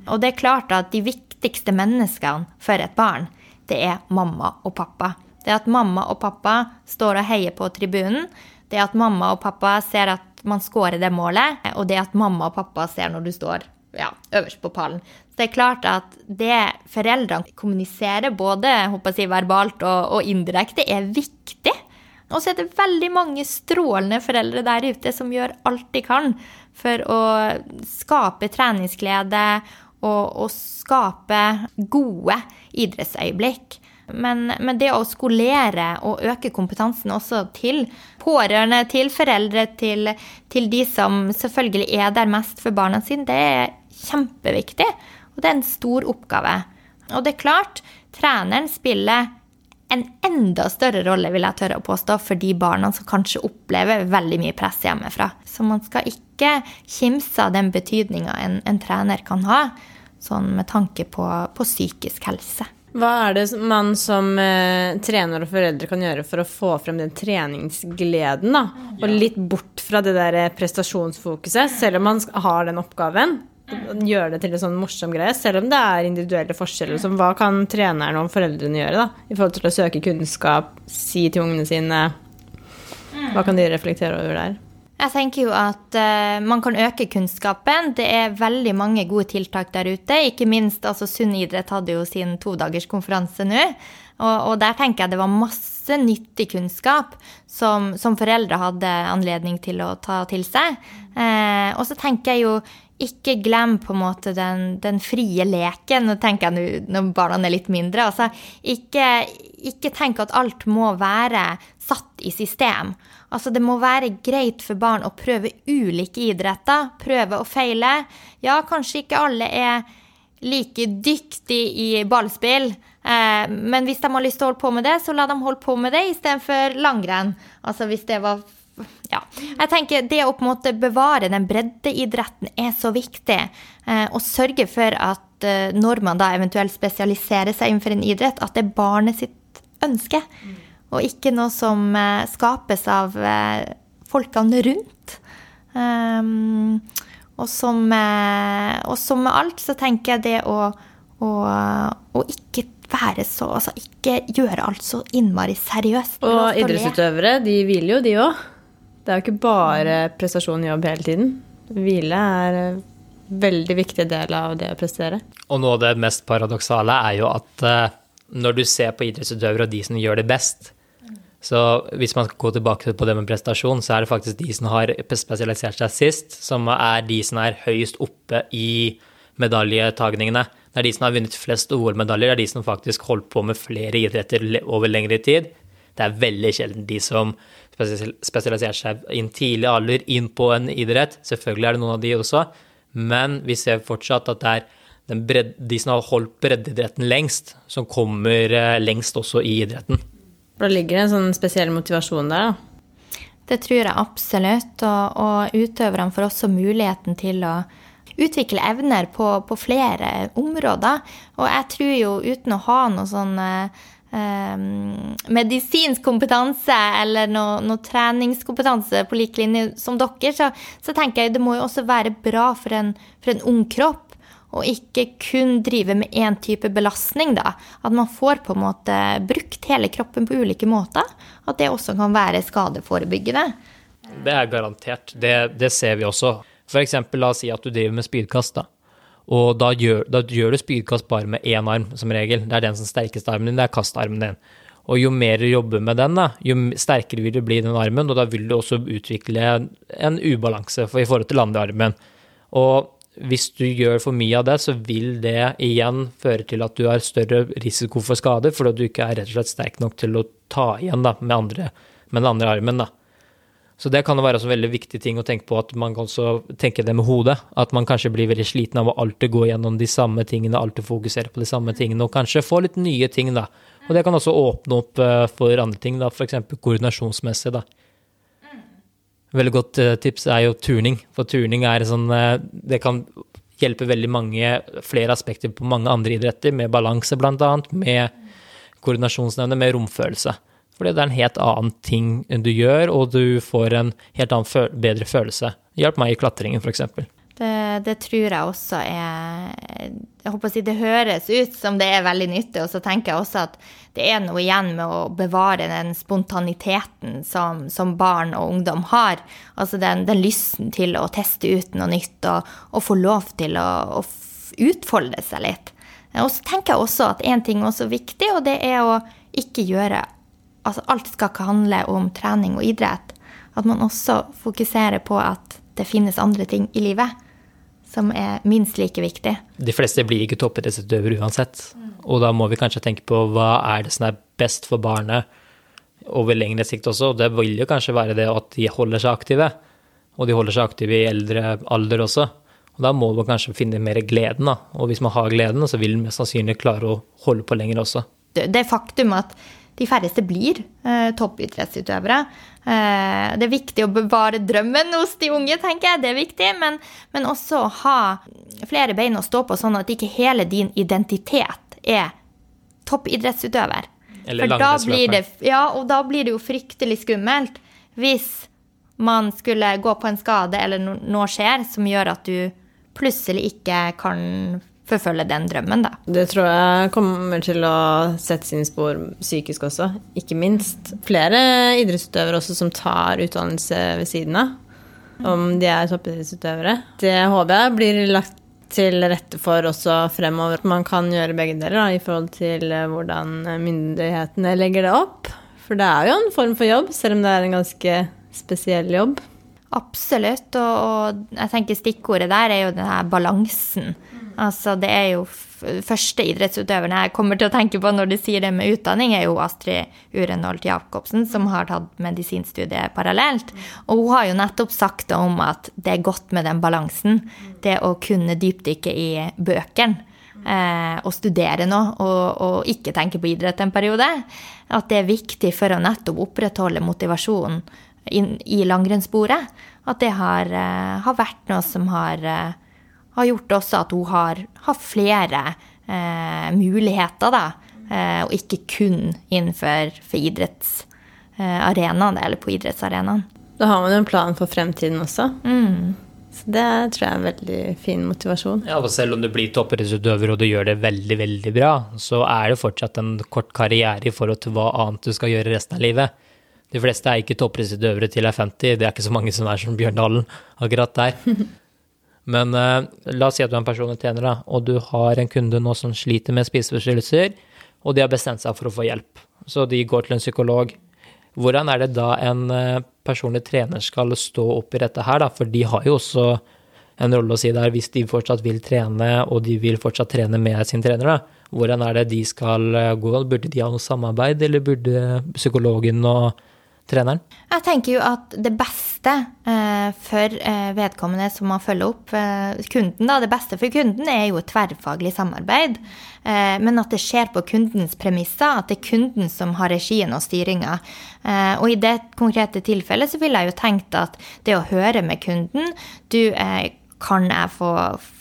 Og det er klart at de viktigste menneskene for et barn, det er mamma og pappa. Det at mamma og pappa står og heier på tribunen. Det at mamma og pappa ser at man scorer det målet. Og det at mamma og pappa ser når du står ja, øverst på pallen. Så det er klart at det foreldrene kommuniserer, både jeg, verbalt og, og indirekte, er viktig. Og så er det veldig mange strålende foreldre der ute som gjør alt de kan for å skape treningsglede og, og skape gode idrettsøyeblikk. Men, men, det å skolere og øke kompetansen også til pårørende, til foreldre, til, til de som selvfølgelig er der mest for barna sine, det er kjempeviktig. Og det er en stor oppgave. Og det er klart, treneren spiller en enda større rolle, vil jeg tørre å påstå, for de barna som kanskje opplever veldig mye press hjemmefra. Så man skal ikke kimse av den betydninga en, en, trener kan ha, sånn med tanke på, på psykisk helse. Hva er det man som eh, trener og foreldre kan gjøre for å få frem den treningsgleden, da? Og litt bort fra det der prestasjonsfokuset, selv om man har den oppgaven? Gjøre det til en sånn morsom greie, selv om det er individuelle forskjeller. Som hva kan treneren og foreldrene gjøre da, i forhold til å søke kunnskap, si til ungene sine Hva kan de reflektere over der? Jeg tenker jo at uh, man kan øke kunnskapen. Det er veldig mange gode tiltak der ute. Ikke minst altså Sunn idrett hadde jo sin todagerskonferanse nå. Og, og, der tenker jeg det var masse nyttig kunnskap som, som foreldre hadde anledning til å ta til seg. Uh, og så tenker jeg jo ikke glem på en måte den, den frie leken. Nå tenker jeg når barna er litt mindre. Altså, ikke, ikke tenk at alt må være satt i system. Altså, det må være greit for barn å prøve ulike idretter. Prøve og feile. Ja, kanskje ikke alle er like dyktige i ballspill. Eh, men hvis de har lyst til å holde på med det, så la dem holde på med det istedenfor langrenn. Altså hvis det var ja. Jeg tenker det å på en måte bevare den breddeidretten er så viktig. Eh, og sørge for at eh, når man da eventuelt spesialiserer seg innenfor en idrett, at det er barnet sitt ønske. Mm. Og ikke noe som eh, skapes av folkene rundt. Um, og, som, og som med alt så tenker jeg det å, å, å ikke være så Altså ikke gjøre alt så innmari seriøst. Og idrettsutøvere, de hviler jo, de òg. Det er jo ikke bare prestasjon og jobb hele tiden. Hvile er en veldig viktig del av det å prestere. Og noe av det mest paradoksale er jo at uh, når du ser på idrettsutøvere og de som gjør det best, så hvis man skal gå tilbake på det med prestasjon, så er det faktisk de som har spesialisert seg sist, som er de som er høyest oppe i medaljetagningene. Det er de som har vunnet flest OL-medaljer, det er de som faktisk holdt på med flere idretter over lengre tid. Det er veldig sjelden de som spesialiserer seg i en tidlig alder inn på en idrett. Selvfølgelig er det noen av de også, men vi ser fortsatt at det er bred, de som har holdt breddeidretten lengst, som kommer eh, lengst også i idretten. Da ligger det en sånn spesiell motivasjon der, da? Det tror jeg absolutt, og, og utøverne får også muligheten til å utvikle evner på, på, flere områder. Og jeg tror jo, uten å ha noe sånn eh, um, medisinsk kompetanse eller noe, noe, treningskompetanse på lik linje som dere, så, så, tenker jeg det må jo også være bra for en, for en ung kropp. å ikke kun drive med én type belastning, da. At man får på en måte brukt hele kroppen på ulike måter. At det også kan være skadeforebyggende. Det er garantert. Det, det ser vi også. F.eks. la oss si at du driver med spydkast. da. Og da gjør, da gjør du spydkast bare med én arm, som regel. Det er den som sterkeste armen din, det er kastarmen din. Og jo mer du jobber med den, da, jo sterkere vil du bli den armen, og da vil du også utvikle en ubalanse i forhold til andre armen. Og hvis du gjør for mye av det, så vil det igjen føre til at du har større risiko for skader, fordi du ikke er rett og slett sterk nok til å ta igjen da, med, andre, med den andre armen. da. Så det kan jo være en veldig viktig ting å tenke på, at man kan også tenke det med hodet. At man kanskje blir veldig sliten av å alltid gå gjennom de samme tingene, alltid fokusere på de samme tingene, og kanskje få litt nye ting, da. Og det kan også åpne opp eh, for andre ting, da, f.eks. koordinasjonsmessig, da. Veldig godt eh, tips er jo turning, for turning er sånn eh, Det kan hjelpe veldig mange flere aspekter på mange andre idretter, med balanse bl.a., med koordinasjonsevne, med romfølelse. Fordi det er en helt annen ting du gjør, og du får en helt annen bedre følelse. Hjelp meg i klatringen, f.eks. Det, det, tror jeg også er Jeg håper å si det høres ut som det er veldig nyttig, og så tenker jeg også at det er noe igjen med å bevare den spontaniteten som, som barn og ungdom har. Altså den, den, lysten til å teste ut noe nytt og, og få lov til å, å utfolde seg litt. Og så tenker jeg også at én ting er også viktig, og det er å ikke gjøre altså alt skal ikke handle om trening og idrett. At man også fokuserer på at det finnes andre ting i livet som er minst like viktig. De fleste blir ikke toppidrettsutøvere uansett. Og da må vi kanskje tenke på hva er det som er best for barnet over lengre sikt også. Og det vil jo kanskje være det at de holder seg aktive. Og de holder seg aktive i eldre alder også. Og da må man kanskje finne mer gleden, da. Og hvis man har gleden, så vil man mest sannsynlig klare å holde på lenger også. Det faktum at de færreste blir eh, toppidrettsutøvere. Eh, det er viktig å bevare drømmen hos de unge, tenker jeg. Det er viktig. Men, men også ha flere bein å stå på, sånn at ikke hele din identitet er toppidrettsutøver. Eller For da blir det, ja, og da blir det jo fryktelig skummelt hvis man skulle gå på en skade eller noe skjer som gjør at du plutselig ikke kan forfølge den drømmen, da. Det tror jeg kommer til å sette sine spor psykisk også, ikke minst. Flere idrettsutøvere også som tar utdannelse ved siden av, om de er toppidrettsutøvere. Det håper jeg blir lagt til rette for også fremover. Man kan gjøre begge deler da, i forhold til hvordan myndighetene legger det opp. For det er jo en form for jobb, selv om det er en ganske spesiell jobb. Absolutt, og, og jeg tenker stikkordet der er jo denne balansen Altså, det er jo første idrettsutøverne jeg kommer til å tenke på når du sier det med utdanning, er jo Astrid Urenholt Jacobsen, som har tatt medisinstudiet parallelt. Og hun har jo nettopp sagt om at det er godt med den balansen. Det å kunne dypdykke i bøkene. Eh, og studere noe, og, og, ikke tenke på idrett en periode. At det er viktig for å nettopp opprettholde motivasjonen i langrennssporet. At det har, eh, har vært noe som har eh, har gjort også at hun har, har flere eh, muligheter, da. Eh, og ikke kun innenfor for idrettsarenaen, eller på idrettsarenaen. Da har man jo en plan for fremtiden også. Mm. Så det tror jeg er en veldig fin motivasjon. Ja, og Selv om du blir toppidrettsutøver og du gjør det veldig veldig bra, så er det fortsatt en kort karriere i forhold til hva annet du skal gjøre resten av livet. De fleste er ikke toppidrettsutøvere til er 50, det er ikke så mange som er som Bjørn Dalen akkurat der. [LAUGHS] Men uh, la oss si at du er en personlig trener, da, og du har en kunde nå som sliter med spiseforstyrrelser, og de har bestemt seg for å få hjelp. Så de går til en psykolog. Hvordan er det da en uh, personlig trener skal stå opp i dette her, da? For de har jo også en rolle å si der hvis de fortsatt vil trene, og de vil fortsatt trene med sin trener, da. Hvordan er det de skal uh, gå? Burde de ha noe samarbeid, eller burde psykologen og treneren? Jeg tenker jo at det beste eh, for eh, vedkommende som må følge opp eh, kunden, da, det beste for kunden er jo et tverrfaglig samarbeid. Eh, men at det skjer på kundens premisser, at det er kunden som har regien og styringa. Eh, og i det konkrete tilfellet så ville jeg jo tenkt at det å høre med kunden du eh, kan jeg få,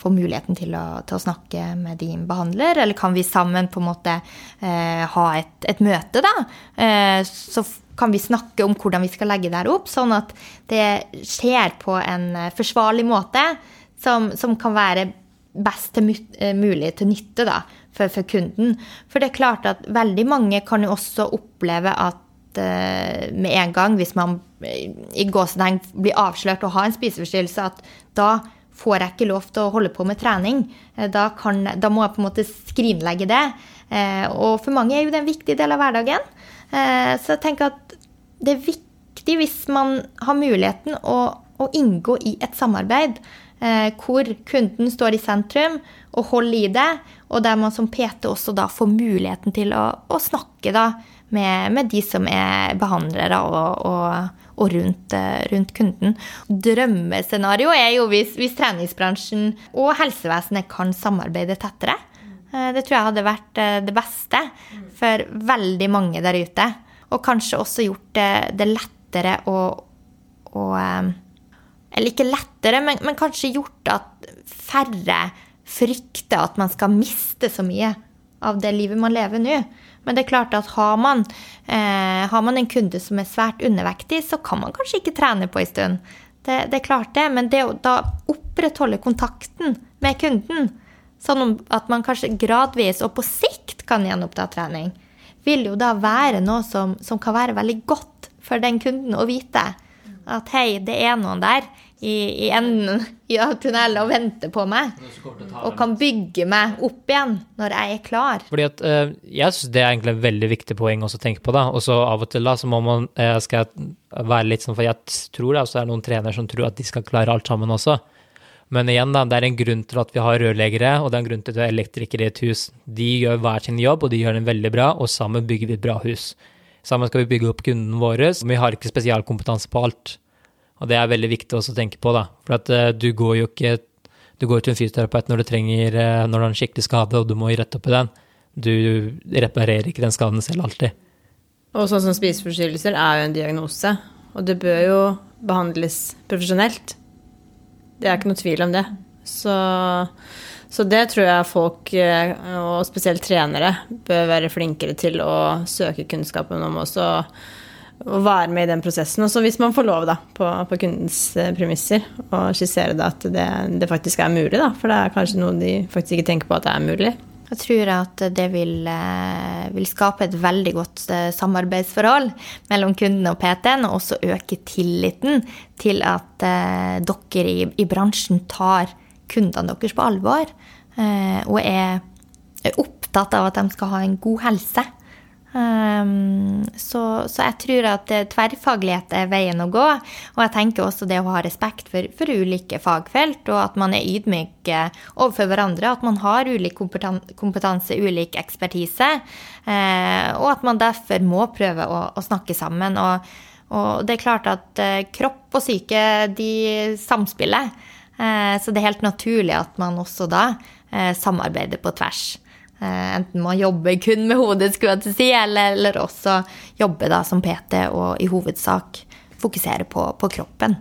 få muligheten til å, til å, snakke med din behandler, eller kan vi sammen på en måte eh, ha et, et, møte, da? Eh, så kan vi snakke om hvordan vi skal legge det her opp, sånn at det skjer på en eh, forsvarlig måte som, som kan være best til, eh, mulig til nytte da, for, for, kunden. For det er klart at veldig mange kan jo også oppleve at uh, med en gang, hvis man i gåsetegn blir avslørt og har en spiseforstyrrelse, at da får jeg ikke lov til å holde på med trening. Da, kan, da må jeg på en måte skrinlegge det. Og for mange er jo det en viktig del av hverdagen. Eh, så jeg tenker at det er viktig hvis man har muligheten å, å inngå i et samarbeid eh, hvor kunden står i sentrum og holder i det, og der man som PT også da får muligheten til å, å snakke da med, med, de som er behandlere og, og, og rundt, eh, rundt, kunden. Drømmescenario er jo hvis, hvis, treningsbransjen og helsevesenet kan samarbeide tettere. Eh, det tror jeg hadde vært eh, det beste for veldig mange der ute. Og kanskje også gjort det, lettere å, å Eller ikke lettere, men, men kanskje gjort at færre frykter at man skal miste så mye av det livet man lever nå. Men det er klart at har man, eh, har man en kunde som er svært undervektig, så kan man kanskje ikke trene på en stund. Det, det, er klart det, men det å da opprettholde kontakten med kunden, sånn at man kanskje gradvis og på sikt kan gjenoppta trening, vil jo da være noe som, som kan være veldig godt for den kunden å vite. At hei, det er noen der i, i enden av tunnelen og venter på meg. Og kan bygge meg opp igjen når jeg er klar. Fordi at uh, Jeg syns det er egentlig en veldig viktig poeng å tenke på. da, Og så av og til da, så må man uh, skal jeg være litt sånn, for jeg tror det også er noen trenere som tror at de skal klare alt sammen også. Men igjen, da, det er en grunn til at vi har rørleggere, og det er en grunn til at vi har elektrikere i et hus. De gjør hver sin jobb, og de gjør den veldig bra, og sammen bygger vi et bra hus. Sammen skal vi bygge opp kunden vår. Vi har ikke spesialkompetanse på alt. Og det er veldig viktig også å tenke på, da. For at uh, du går jo ikke Du går til en fysioterapeut når du trenger uh, når du har en skikkelig skade, og du må rette opp i den. Du reparerer ikke den skaden selv alltid. Og sånn som spiseforstyrrelser er jo en diagnose, og det bør jo behandles profesjonelt. Det er ikke noe tvil om det. Så, så det tror jeg folk, eh, og spesielt trenere, bør være flinkere til å søke kunnskapen om også å være med i den prosessen. Og så hvis man får lov, da, på, på kundens eh, premisser, og skissere da, at det, det, faktisk er mulig, da. For det er kanskje noe de faktisk ikke tenker på at det er mulig. Jeg tror at det vil, eh, vil skape et veldig godt eh, samarbeidsforhold mellom kunden og PT-en, og også øke tilliten til at eh, dere i, i, bransjen tar kundene deres på alvor, og er opptatt av at de skal ha en god helse. Um, så, så, jeg tror at tverrfaglighet er veien å gå. Og jeg tenker også det å ha respekt for, for ulike fagfelt, og at man er ydmyk overfor hverandre. At man har ulik kompetanse, ulik ekspertise. Uh, og at man derfor må prøve å, å snakke sammen. Og, og, det er klart at uh, kropp og syke, de samspiller. Uh, så det er helt naturlig at man også da samarbeider på tvers. Eh, enten man jobber kun med hodet, skulle jeg til si, eller, eller også jobbe da som PT og i hovedsak fokusere på, på, kroppen.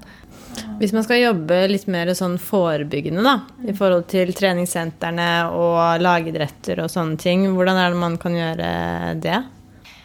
Hvis man skal jobbe litt mer sånn forebyggende da, i forhold til treningssentrene og lagidretter og sånne ting, hvordan er det man kan gjøre det?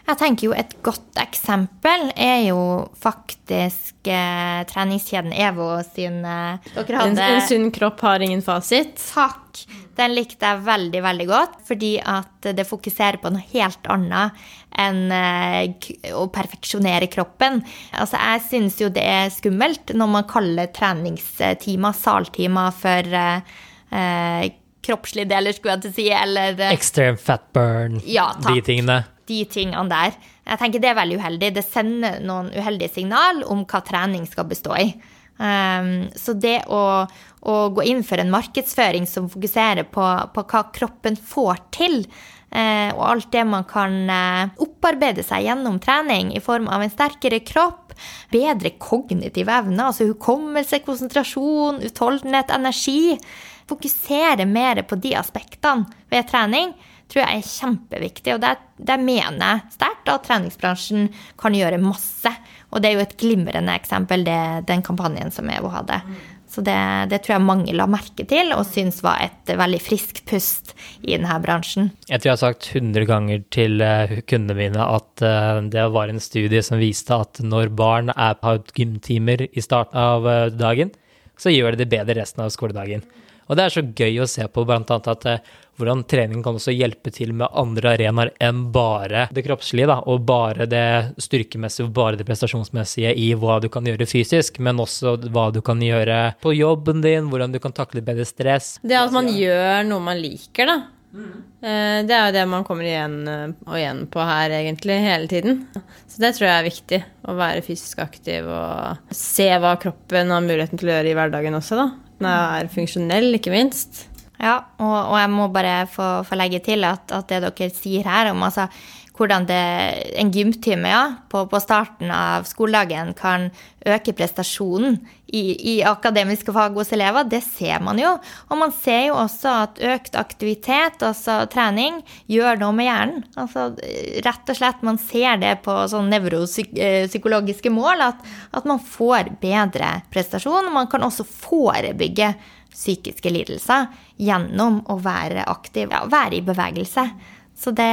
Jeg tenker jo Et godt eksempel er jo faktisk eh, treningskjeden EVO sin eh, en, en sunn kropp har ingen fasit. Takk. Den likte jeg veldig, veldig godt, fordi at det fokuserer på noe helt annet enn eh, å perfeksjonere kroppen. Altså, jeg syns jo det er skummelt når man kaller treningstimer, saltimer, for eh, eh, kroppslige deler, skulle jeg til å si, eller eh, Extreme fat burn, ja, de tingene. De tingene der. Jeg tenker det er veldig uheldig. Det sender noen uheldige signal om hva trening skal bestå i. Um, så det å, å, gå inn for en markedsføring som fokuserer på, på hva kroppen får til, uh, og alt det man kan uh, opparbeide seg gjennom trening i form av en sterkere kropp, bedre kognitive evner, altså hukommelse, konsentrasjon, utholdenhet, energi Fokusere mer på de aspektene ved trening tror jeg er kjempeviktig. Og det, det mener jeg sterkt at treningsbransjen kan gjøre masse. Og det er jo et glimrende eksempel, det, den kampanjen som EVO hadde. Så det, det, tror jeg mange la merke til og syns var et veldig friskt pust i denne bransjen. Jeg tror jeg har sagt 100 ganger til eh, kundene mine at eh, det var en studie som viste at når barn er på gymtimer i starten av eh, dagen, så gjør de det bedre resten av skoledagen. Og det er så gøy å se på annet at hvordan trening kan også hjelpe til med andre arenaer enn bare det kroppslige, da, og bare det styrkemessige og bare det prestasjonsmessige i hva du kan gjøre fysisk, men også hva du kan gjøre på jobben din, hvordan du kan takle bedre stress. Det at man gjør noe man liker, da. Mm. det er jo det man kommer igjen eh, og igjen på her, egentlig, hele tiden. Så det tror jeg er viktig. Å være fysisk aktiv og se hva kroppen har muligheten til å gjøre i hverdagen også, da. Den er funksjonell, ikke minst. Ja, og, og jeg må bare få, få legge til at, at, det dere sier her om altså, hvordan det, en gymtime ja, på, på, starten av skoledagen kan øke prestasjonen i, i, akademiske fag hos elever, det ser man jo. Og man ser jo også at økt aktivitet, altså trening, gjør noe med hjernen. Altså rett og slett, man ser det på sånn nevropsykologiske mål, at, at man får bedre prestasjon. Og man kan også forebygge psykiske lidelser gjennom å være aktiv, ja, være i bevegelse. Så det,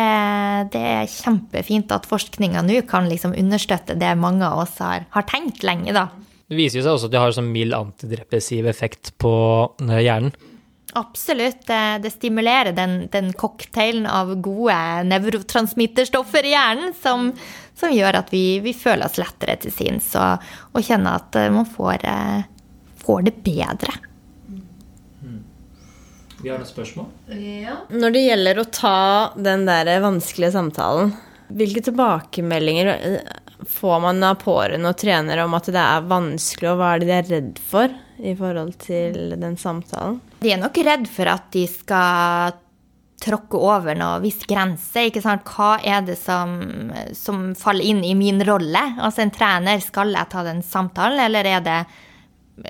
det er kjempefint at forskninga nå kan liksom understøtte det mange av oss har, har, tenkt lenge, da. Det viser seg også at det har sånn mild antidepressiv effekt på eh, hjernen. Absolutt. Det, det stimulerer den, den, cocktailen av gode nevrotransmitterstoffer i hjernen som, som gjør at vi, vi, føler oss lettere til sinns og, og kjenner at eh, man får, eh, får det bedre. Vi har noen spørsmål. Ja. Når det gjelder å ta den der vanskelige samtalen, hvilke tilbakemeldinger eh, får man av pårørende og trenere om at det er vanskelig, og hva er det de er redd for i forhold til den samtalen? De er nok redd for at de skal tråkke over noe viss grense. ikke sant? Hva er det som, som faller inn i min rolle? Altså en trener, skal jeg ta den samtalen, eller er det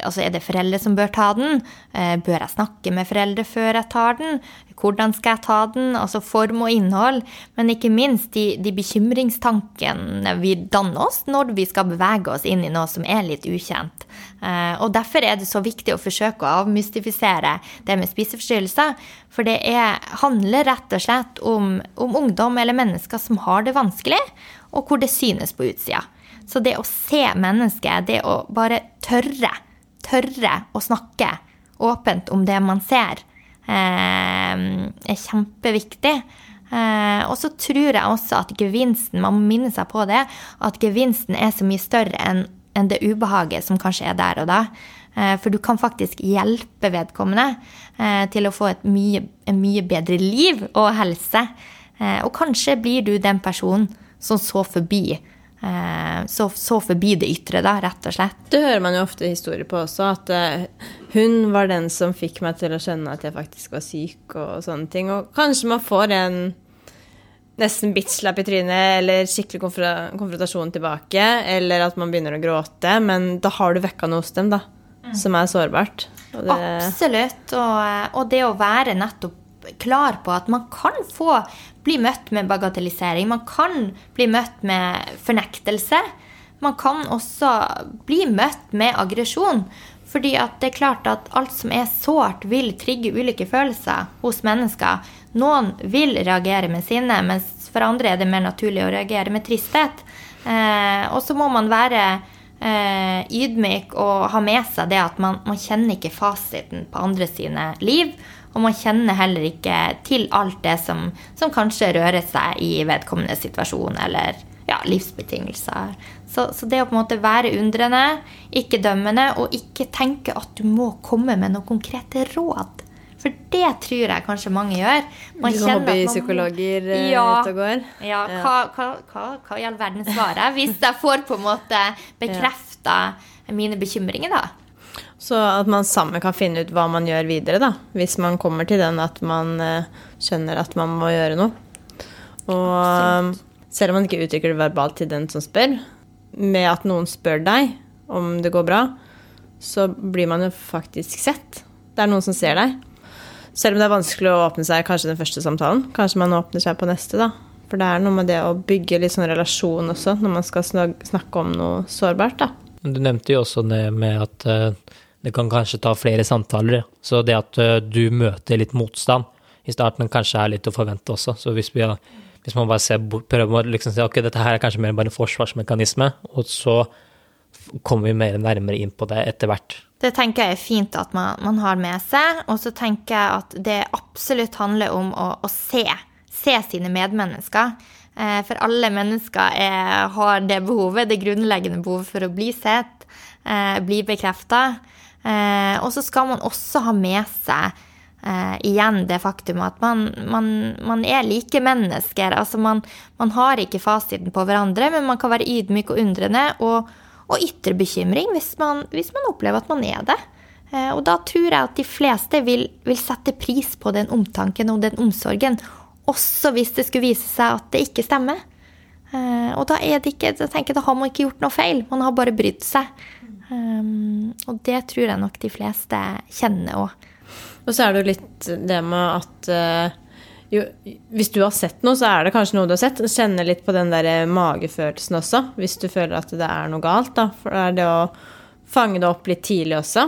Altså, er det foreldre som bør ta den? Eh, bør jeg snakke med foreldre før jeg tar den? Hvordan skal jeg ta den? Altså form og innhold. Men ikke minst de, de bekymringstankene vi danner oss når vi skal bevege oss inn i noe som er litt ukjent. Eh, og derfor er det så viktig å forsøke å avmystifisere det med spiseforstyrrelser. For det er, handler rett og slett om, om ungdom eller mennesker som har det vanskelig, og hvor det synes på utsida. Så det å se mennesket, det å bare tørre tørre å snakke åpent om det man ser, eh, er kjempeviktig. Eh, og så tror jeg også at gevinsten, man må minne seg på det, at gevinsten er så mye større enn det ubehaget som kanskje er der og da. Eh, for du kan faktisk hjelpe vedkommende til å få et mye, en mye bedre liv og helse. Og kanskje blir du den personen som så forbi så, så, forbi det ytre, da, rett og slett. Det hører man jo ofte historier på også, at uh, hun var den som fikk meg til å skjønne at jeg faktisk var syk, og sånne ting. Og kanskje man får en nesten bitch-slap i trynet, eller skikkelig konfrontasjon tilbake, eller at man begynner å gråte, men da har du vekka noe hos dem, da, mm. som er sårbart. Det... Absolutt. Og, og det å være nettopp klar på at man kan få bli møtt med bagatellisering. Man kan bli møtt med fornektelse. Man kan også bli møtt med aggresjon. Fordi det er klart at alt som er sårt, vil trigge ulike følelser hos mennesker. Noen vil reagere med sinne, mens for andre er det mer naturlig å reagere med tristhet. Eh, og så må man være eh, ydmyk og ha med seg det at man, man kjenner ikke fasiten på andre sine liv. Og man kjenner heller ikke til alt det som, som kanskje rører seg i vedkommende situasjon eller ja, livsbetingelser. Så, så, det å på en måte være undrende, ikke dømmende, og ikke tenke at du må komme med noen konkrete råd. For det tror jeg kanskje mange gjør. Man Hobbypsykologer eh, ja, ute og går? Ja. Hva, hva, hva, hva, i all verden svarer jeg hvis jeg får på en måte [LAUGHS] bekrefta mine bekymringer, da? Så at man sammen kan finne ut hva man gjør videre, da. Hvis man kommer til den at man uh, skjønner at man må gjøre noe. Og Absolutt. selv om man ikke uttrykker det verbalt til den som spør, med at noen spør deg om det går bra, så blir man jo faktisk sett. Det er noen som ser deg. Selv om det er vanskelig å åpne seg kanskje den første samtalen. Kanskje man åpner seg på neste, da. For det er noe med det å bygge litt sånn relasjon også, når man skal snakke om noe sårbart, da. Du nevnte jo også det med at uh det kan kanskje ta flere samtaler. Så det at eh, du møter litt motstand i starten, kanskje er litt å forvente også. Så hvis, vi, hvis man bare ser, prøver å liksom si ok, dette her er kanskje mer bare en forsvarsmekanisme, og så kommer vi mer nærmere inn på det etter hvert. Det tenker jeg er fint at man, man har med seg. Og så tenker jeg at det absolutt handler om å, å se. Se sine medmennesker. Eh, for alle mennesker er, har det behovet, det grunnleggende behovet for å bli sett, eh, bli bekrefta. Eh, og så skal man også ha med seg eh, igjen det faktum at man, man, man er like mennesker. Altså man, man, har ikke fasiten på hverandre, men man kan være ydmyk og undrende og, og ytre bekymring hvis hvis man opplever at man er det. Eh, og da tror jeg at de fleste vil, vil sette pris på den omtanken og den omsorgen, også hvis det skulle vise seg at det ikke stemmer. Eh, og da er det ikke, da tenker jeg, da har man ikke gjort noe feil, man har bare brydd seg. Um, og det tror jeg nok de fleste kjenner òg. Og så er det jo litt det med at uh, jo, hvis du har sett noe, så er det kanskje noe du har sett. Kjenne litt på den der magefølelsen også, hvis du føler at det er noe galt. da. For det er det å fange det opp litt tidlig også.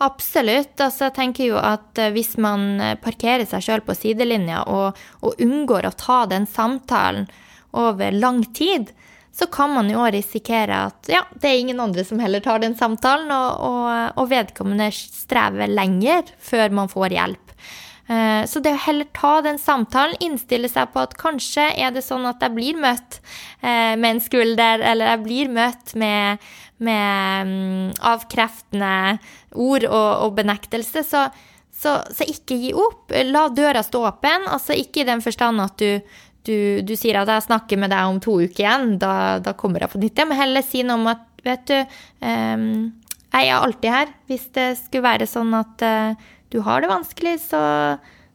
Absolutt. Altså, jeg tenker jo at eh, hvis man parkerer seg sjøl på sidelinja og, og, unngår å ta den samtalen over lang tid, så kan man jo risikere at ja, det er ingen andre som heller tar den samtalen, og, og, og vedkommende strever lenger før man får hjelp. Eh, så det å heller ta den samtalen, innstille seg på at kanskje er det sånn at jeg blir møtt eh, med en skulder, eller jeg blir møtt med, med mm, avkreftende ord og, og benektelse, så, så, så, ikke gi opp. La døra stå åpen. Altså ikke i den forstand at du, du, du, sier at jeg snakker med deg om to uker igjen, da, da kommer jeg på nytt. Jeg men heller si noe om at vet du, um, jeg er alltid her. Hvis det skulle være sånn at uh, du har det vanskelig, så,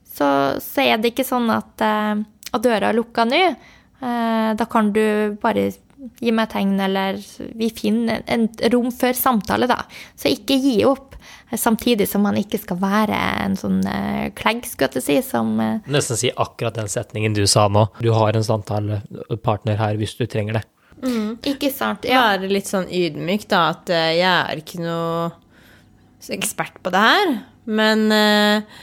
så, så, er det ikke sånn at, uh, at døra er lukka nå. Uh, da kan du bare gi meg tegn, eller vi finner en rom for samtale, da. Så ikke gi opp. Samtidig som man ikke skal være en sånn uh, klegg, skulle jeg si, som uh, Nesten si akkurat den setningen du sa nå. Du har en samtalepartner her hvis du trenger det. Mm. Ikke sant. Ja. Være litt sånn ydmyk, da, at uh, jeg er ikke noe ekspert på det her, men uh,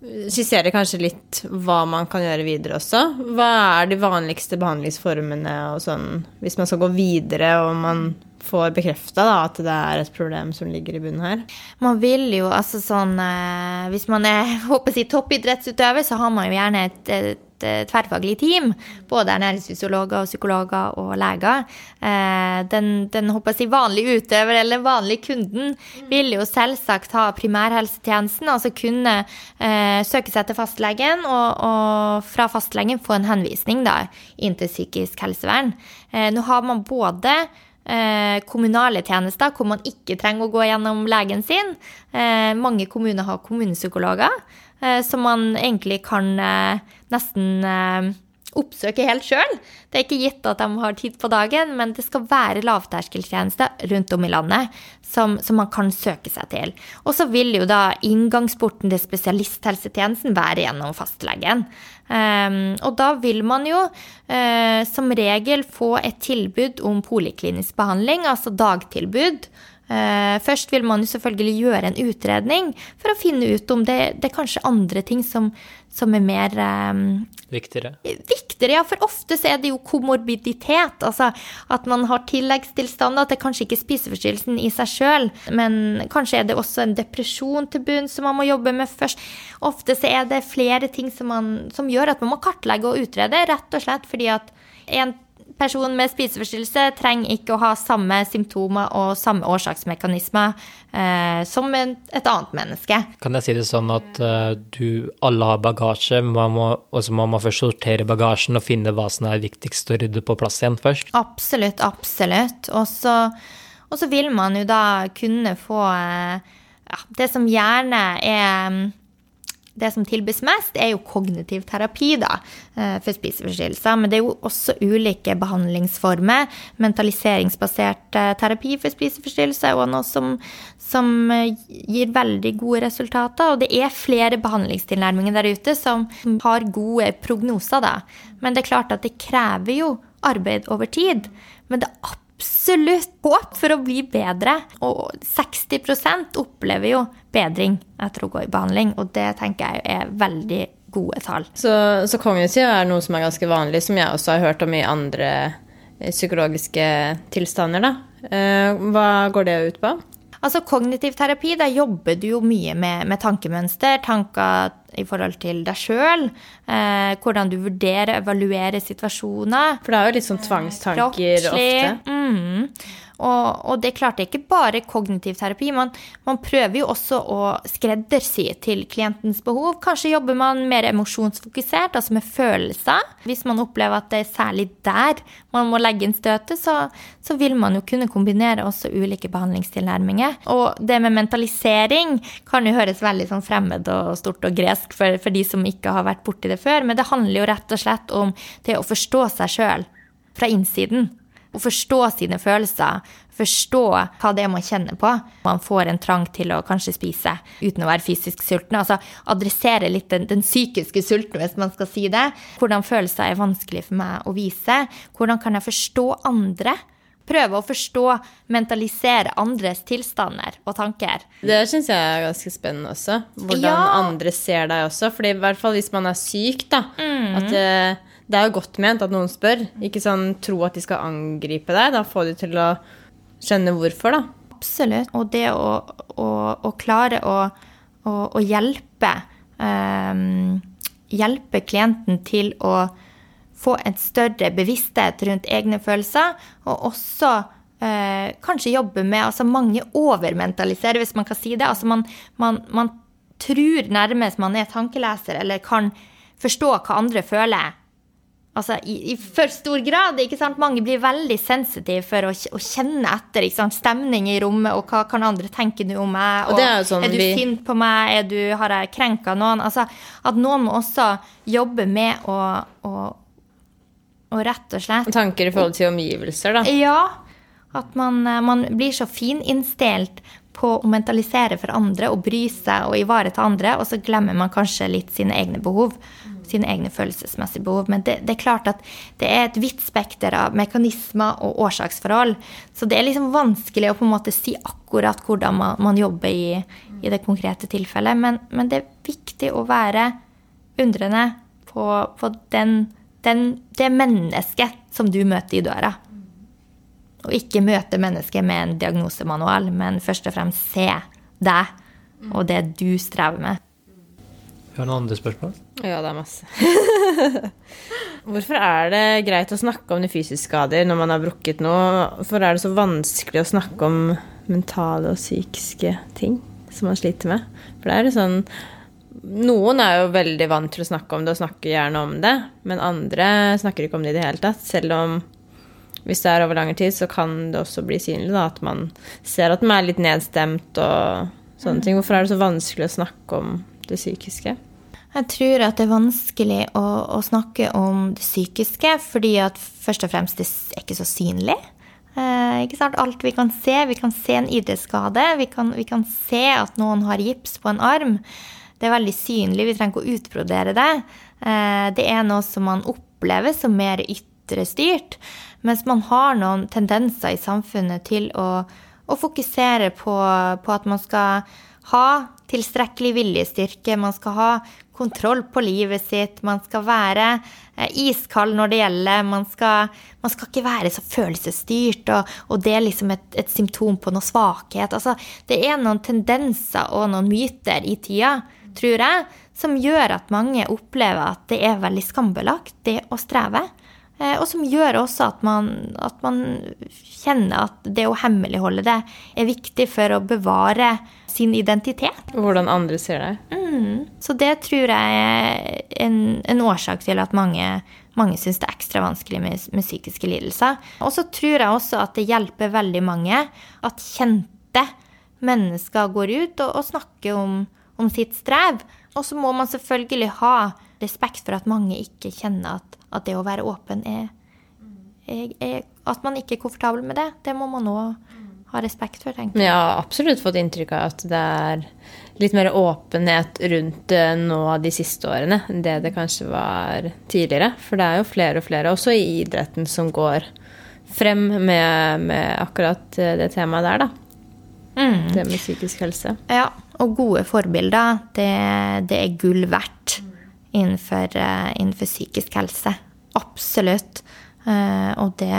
skisserer kanskje litt hva man kan gjøre videre også. Hva er de vanligste behandlingsformene og sånn, hvis man skal gå videre og man får bekrefta at det er et problem som ligger i bunnen her? Man vil jo altså sånn eh, Hvis man er [LAUGHS] håper si, toppidrettsutøver, så har man jo gjerne et, et et tverrfaglig team, både ernæringsfysiologer og psykologer og leger. Eh, den, den håper jeg, vanlige utøver eller vanlige kunden vil jo selvsagt ha primærhelsetjenesten, altså kunne eh, søke seg til fastlegen og, og, fra fastlegen få en henvisning da, inn til psykisk helsevern. Eh, nå har man både kommunale tjenester hvor man ikke trenger å gå gjennom legen sin. Eh, mange kommuner har kommunepsykologer. Eh, som man egentlig kan eh, nesten eh, oppsøke helt sjøl. Det er ikke gitt at de har tid på dagen, men det skal være lavterskeltjenester rundt om i landet som, som, man kan søke seg til. Og så vil jo da inngangsporten til spesialisthelsetjenesten være gjennom fastlegen. Um, og da vil man jo uh, som regel få et tilbud om poliklinisk behandling, altså dagtilbud. Eh, først vil man jo selvfølgelig gjøre en utredning for å finne ut om det, det er kanskje andre ting som, som er mer um, Viktigere? Viktigere, ja. For ofte så er det jo komorbiditet. Altså at man har tilleggstilstander. At det kanskje ikke er spiseforstyrrelsen i seg sjøl, men kanskje er det også en depresjon til bunn som man må jobbe med først. Ofte så er det flere ting som, man, som gjør at man må kartlegge og utrede, rett og slett fordi at en person med spiseforstyrrelse trenger ikke å ha samme symptomer og samme årsaksmekanismer eh, som et annet menneske. Kan jeg si det sånn at uh, du alle har bagasje, og så må man først sortere bagasjen og finne hva som er viktigst å rydde på plass igjen først? Absolutt, absolutt. Og så vil man jo da kunne få eh, ja, det som gjerne er det som tilbys mest, er jo kognitiv terapi da, eh, for spiseforstyrrelser. Men det er jo også ulike behandlingsformer. Mentaliseringsbasert eh, terapi for spiseforstyrrelser er noe som, som, eh, gir veldig gode resultater. Og det er flere behandlingstilnærminger der ute som har gode prognoser, da. Men det er klart at det krever jo arbeid over tid. Men det er absolutt håp for å bli bedre. Og 60% opplever jo bedring etter å gå i behandling, og det tenker jeg er veldig gode tall. Så, så kongesida er noe som er ganske vanlig, som jeg også har hørt om i andre psykologiske tilstander, da. Eh, hva går det ut på? Altså Kognitiv terapi, da jobber du jo mye med, med tankemønster, tanker i forhold til deg sjøl. Eh, hvordan du vurderer, evaluerer situasjoner. For det er jo litt sånn tvangstanker ofte. Mm. Og, og, det klart er ikke bare kognitiv terapi. Man, man, prøver jo også å skreddersy til klientens behov. Kanskje jobber man mer emosjonsfokusert, altså med følelser. Hvis man opplever at det er særlig der man må legge inn støtet, så, så vil man jo kunne kombinere også ulike behandlingstilnærminger. Og det med mentalisering kan jo høres veldig sånn fremmed og stort og gresk for, for de som ikke har vært borti det før, men det handler jo rett og slett om det å forstå seg sjøl fra innsiden. Å forstå sine følelser, forstå hva det er man kjenner på. Man får en trang til å kanskje spise uten å være fysisk sulten. Altså adressere litt den, den psykiske sulten, hvis man skal si det. Hvordan følelser er vanskelig for meg å vise. Hvordan kan jeg forstå andre? Prøve å forstå, mentalisere andres tilstander og tanker. Det syns jeg er ganske spennende også. Hvordan ja. andre ser deg også. Fordi i hvert fall hvis man er syk, da. Mm. At det, eh, er jo godt ment at noen spør. Ikke sånn tro at de skal angripe deg. Da får du til å skjønne hvorfor, da. Absolutt. Og det å, å, å klare å, å hjelpe um, Hjelpe klienten til å få en større bevissthet rundt egne følelser, og også uh, kanskje jobbe med Altså mange overmentaliserer, hvis man kan si det. Altså man, man, man tror nærmest man er tankeleser eller kan forstå hva andre føler altså, i, i, for stor grad. ikke sant? Mange blir veldig sensitive for å, å kjenne etter ikke sant? stemning i rommet, og hva kan andre tenke nå om meg? Og, er, sånn, er, du vi... sint på meg? Er du, har jeg krenka noen? Altså, at noen må også jobbe med å, å, å rett og slett Tanker i forhold til omgivelser, da? Ja. At man, man blir så fininnstilt på å mentalisere for andre og bry seg og ivareta andre, og så glemmer man kanskje litt sine egne behov sine egne følelsesmessige behov. Men det, det, er klart at det er et vidt spekter av mekanismer og årsaksforhold. Så det er liksom vanskelig å på en måte si akkurat hvordan man, man jobber i, i, det konkrete tilfellet. Men, men, det er viktig å være undrende på, på den, den, det mennesket som du møter i døra. Og ikke møte mennesket med en diagnosemanual, men først og fremst se deg og det du strever med. Vi du noen andre spørsmål? Ja, det er masse. [LAUGHS] Hvorfor er det greit å snakke om de fysiske skader når man har brukket noe? Hvorfor er det så vanskelig å snakke om mentale og psykiske ting som man sliter med? For det er jo sånn Noen er jo veldig vant til å snakke om det og snakker gjerne om det, men andre snakker ikke om det i det hele tatt. Selv om hvis det er over lang tid, så kan det også bli synlig da, at man ser at man er litt nedstemt og sånne ting. Hvorfor er det så vanskelig å snakke om det psykiske? Jeg tror at det er vanskelig å, å, snakke om det psykiske, fordi at først og fremst det er ikke så synlig. Eh, ikke sant? Alt vi kan se. Vi kan se en idrettsskade. Vi kan, vi kan, se at noen har gips på en arm. Det er veldig synlig. Vi trenger ikke å utbrodere det. Eh, det er noe som man opplever som mer ytre styrt. Mens man har noen tendenser i samfunnet til å, å fokusere på, på at man skal ha tilstrekkelig viljestyrke, man skal ha kontroll på livet sitt, man skal være eh, iskald når det gjelder, man skal, man skal ikke være så følelsesstyrt, og, og det er liksom et, et, symptom på noe svakhet. Altså, det er noen tendenser og noen myter i tida, tror jeg, som gjør at mange opplever at det er veldig skambelagt, det å streve. Eh, og som gjør også at man, at man, kjenner at det å hemmeligholde det er viktig for å bevare sin identitet. Hvordan andre ser deg. Mm. Så det tror jeg er en, en årsak til at mange, mange syns det er ekstra vanskelig med, med psykiske lidelser. Og så tror jeg også at det hjelper veldig mange at kjente mennesker går ut og, og snakker om, om sitt strev. Og så må man selvfølgelig ha respekt for at mange ikke kjenner at, at det å være åpen er, er, er, At man ikke er komfortabel med det. Det må man òg ha respekt for, tenker jeg. Har absolutt fått inntrykk av at det er litt mer åpenhet rundt det nå de siste årene enn det det kanskje var tidligere. For det er jo flere og flere, også i idretten, som går frem med, med akkurat det temaet der, da. Mm. Det med psykisk helse. Ja, og gode forbilder, det, det er gull verdt innenfor, uh, innenfor psykisk helse. Absolutt. Uh, og det,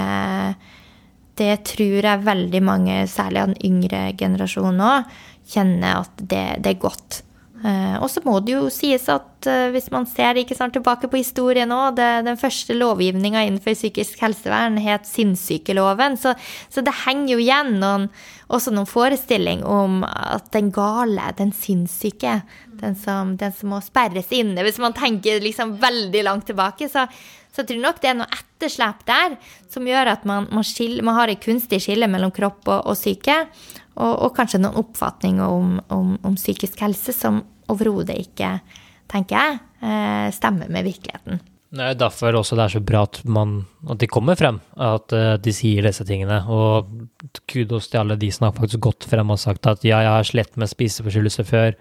det tror jeg veldig mange, særlig av den yngre generasjonen òg, kjenner at det, det, er godt. Uh, og så må det jo sies at uh, hvis man ser ikke sant, tilbake på historien nå, den første lovgivninga innenfor psykisk helsevern het sinnssykeloven, så, så, det henger jo igjen noen, også noen forestilling om at den gale, den sinnssyke, den som, den som må sperres inne, hvis man tenker liksom veldig langt tilbake, så, så jeg tror nok det er noe etterslep der som gjør at man, man, skiller, man har et kunstig skille mellom kropp og, og syke. Og, og, kanskje noen oppfatninger om, om, om psykisk helse som overhodet ikke, tenker jeg, eh, stemmer med virkeligheten. Det er derfor også det er så bra at, man, at de kommer frem, at uh, de sier disse tingene. Og kudos til alle de som har faktisk gått frem og sagt at ja, jeg har slett med spiseforstyrrelser før,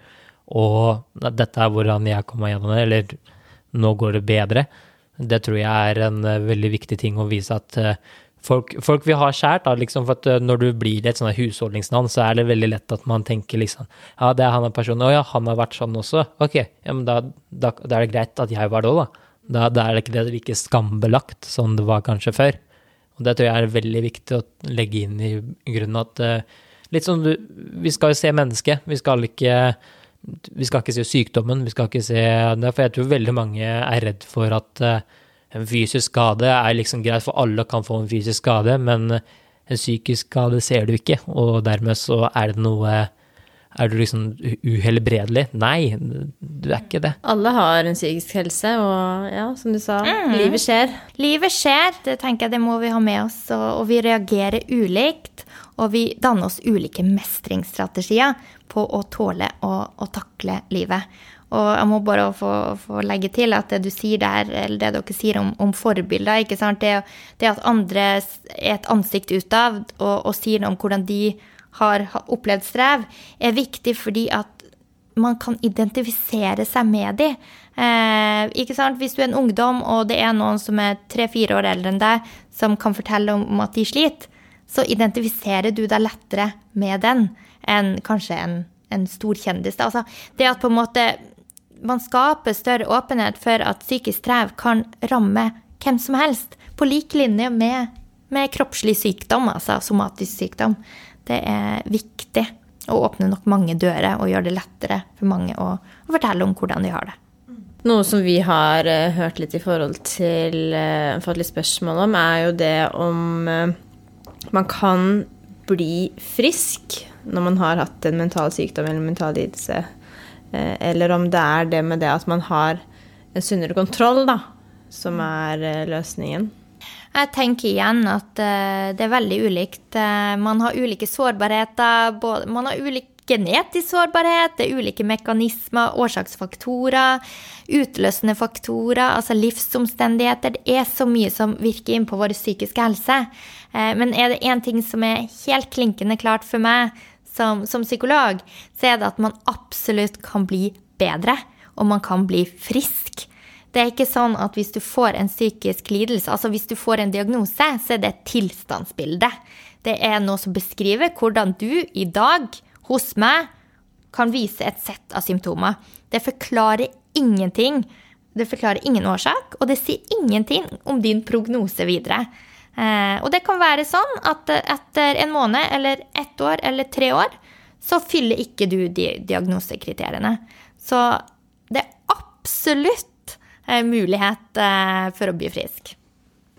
og dette er hvordan jeg kommer gjennom det, eller nå går det bedre. Det tror jeg er en uh, veldig viktig ting å vise at folk, folk, vil ha kjært. Da, liksom, for at eh, når du blir et sånt husholdningsnavn, så er det veldig lett at man tenker liksom Ja, det er han en person. Å ja, han har vært sånn også. Ok, ja, men da, da, da er det greit at jeg var det òg, da. da. Da er det ikke det like skambelagt som det var kanskje før. Og det tror jeg er veldig viktig å legge inn i grunnen at uh, Litt sånn du Vi skal jo se mennesket. Vi skal ikke vi skal ikke se sykdommen, vi skal ikke se for jeg tror veldig mange er redd for at uh, en fysisk skade er liksom greit, for alle kan få en fysisk skade, men en psykisk skade ser du ikke, og dermed så er det noe er du liksom uhelbredelig? Nei, du er ikke det. Alle har en psykisk helse, og ja, som du sa, mm. livet skjer. Livet skjer, det tenker jeg det må vi ha med oss, og, og vi reagerer ulikt. Og vi danner oss ulike mestringsstrategier på å tåle og å takle livet. Og jeg må bare få, få, legge til at det du sier der, eller det dere sier om, om forbilder ikke sant? Det, det, at andre er et ansikt utad og, og sier noe om hvordan de har, opplevd strev, er viktig fordi at man kan identifisere seg med dem. Eh, ikke sant? Hvis du er en ungdom, og det er noen som er tre-fire år eldre enn deg, som kan fortelle om at de sliter, så identifiserer du deg lettere med den enn kanskje en, en stor kjendis. Altså, det at på en måte man skaper større åpenhet for at psykisk strev kan ramme hvem som helst, på lik linje med, med kroppslig sykdom, altså somatisk sykdom. Det er viktig å åpne nok mange dører og gjøre det lettere for mange å, å fortelle om hvordan de har det. Noe som vi har uh, hørt litt i forhold til uh, fått litt spørsmål om, er jo det om uh, man kan bli frisk når man har hatt en mental sykdom eller mental lidelse Eh, eller om det er det med det at man har en sunnere kontroll, da, som er eh, løsningen. Jeg tenker igjen at uh, det er veldig ulikt. Man har ulike sårbarheter. Man har ulik genetisk sårbarhet, det er ulike mekanismer, årsaksfaktorer, utløsende faktorer, altså livsomstendigheter. Det er så mye som virker inn på vår psykiske helse. Men er det én ting som er helt klinkende klart for meg, som, som, psykolog, så er det at man absolutt kan bli bedre, og man kan bli frisk. Det er ikke sånn at hvis du får en psykisk lidelse, altså hvis du får en diagnose, så er det et tilstandsbilde. Det er noe som beskriver hvordan du i dag hos meg kan vise et sett av symptomer. Det forklarer ingenting. Det forklarer ingen årsak, og det sier ingenting om din prognose videre. Eh, og det kan være sånn at etter en måned eller ett år eller tre år, så fyller ikke du de diagnosekriteriene. Så det er absolutt eh, mulighet eh, for å bli frisk.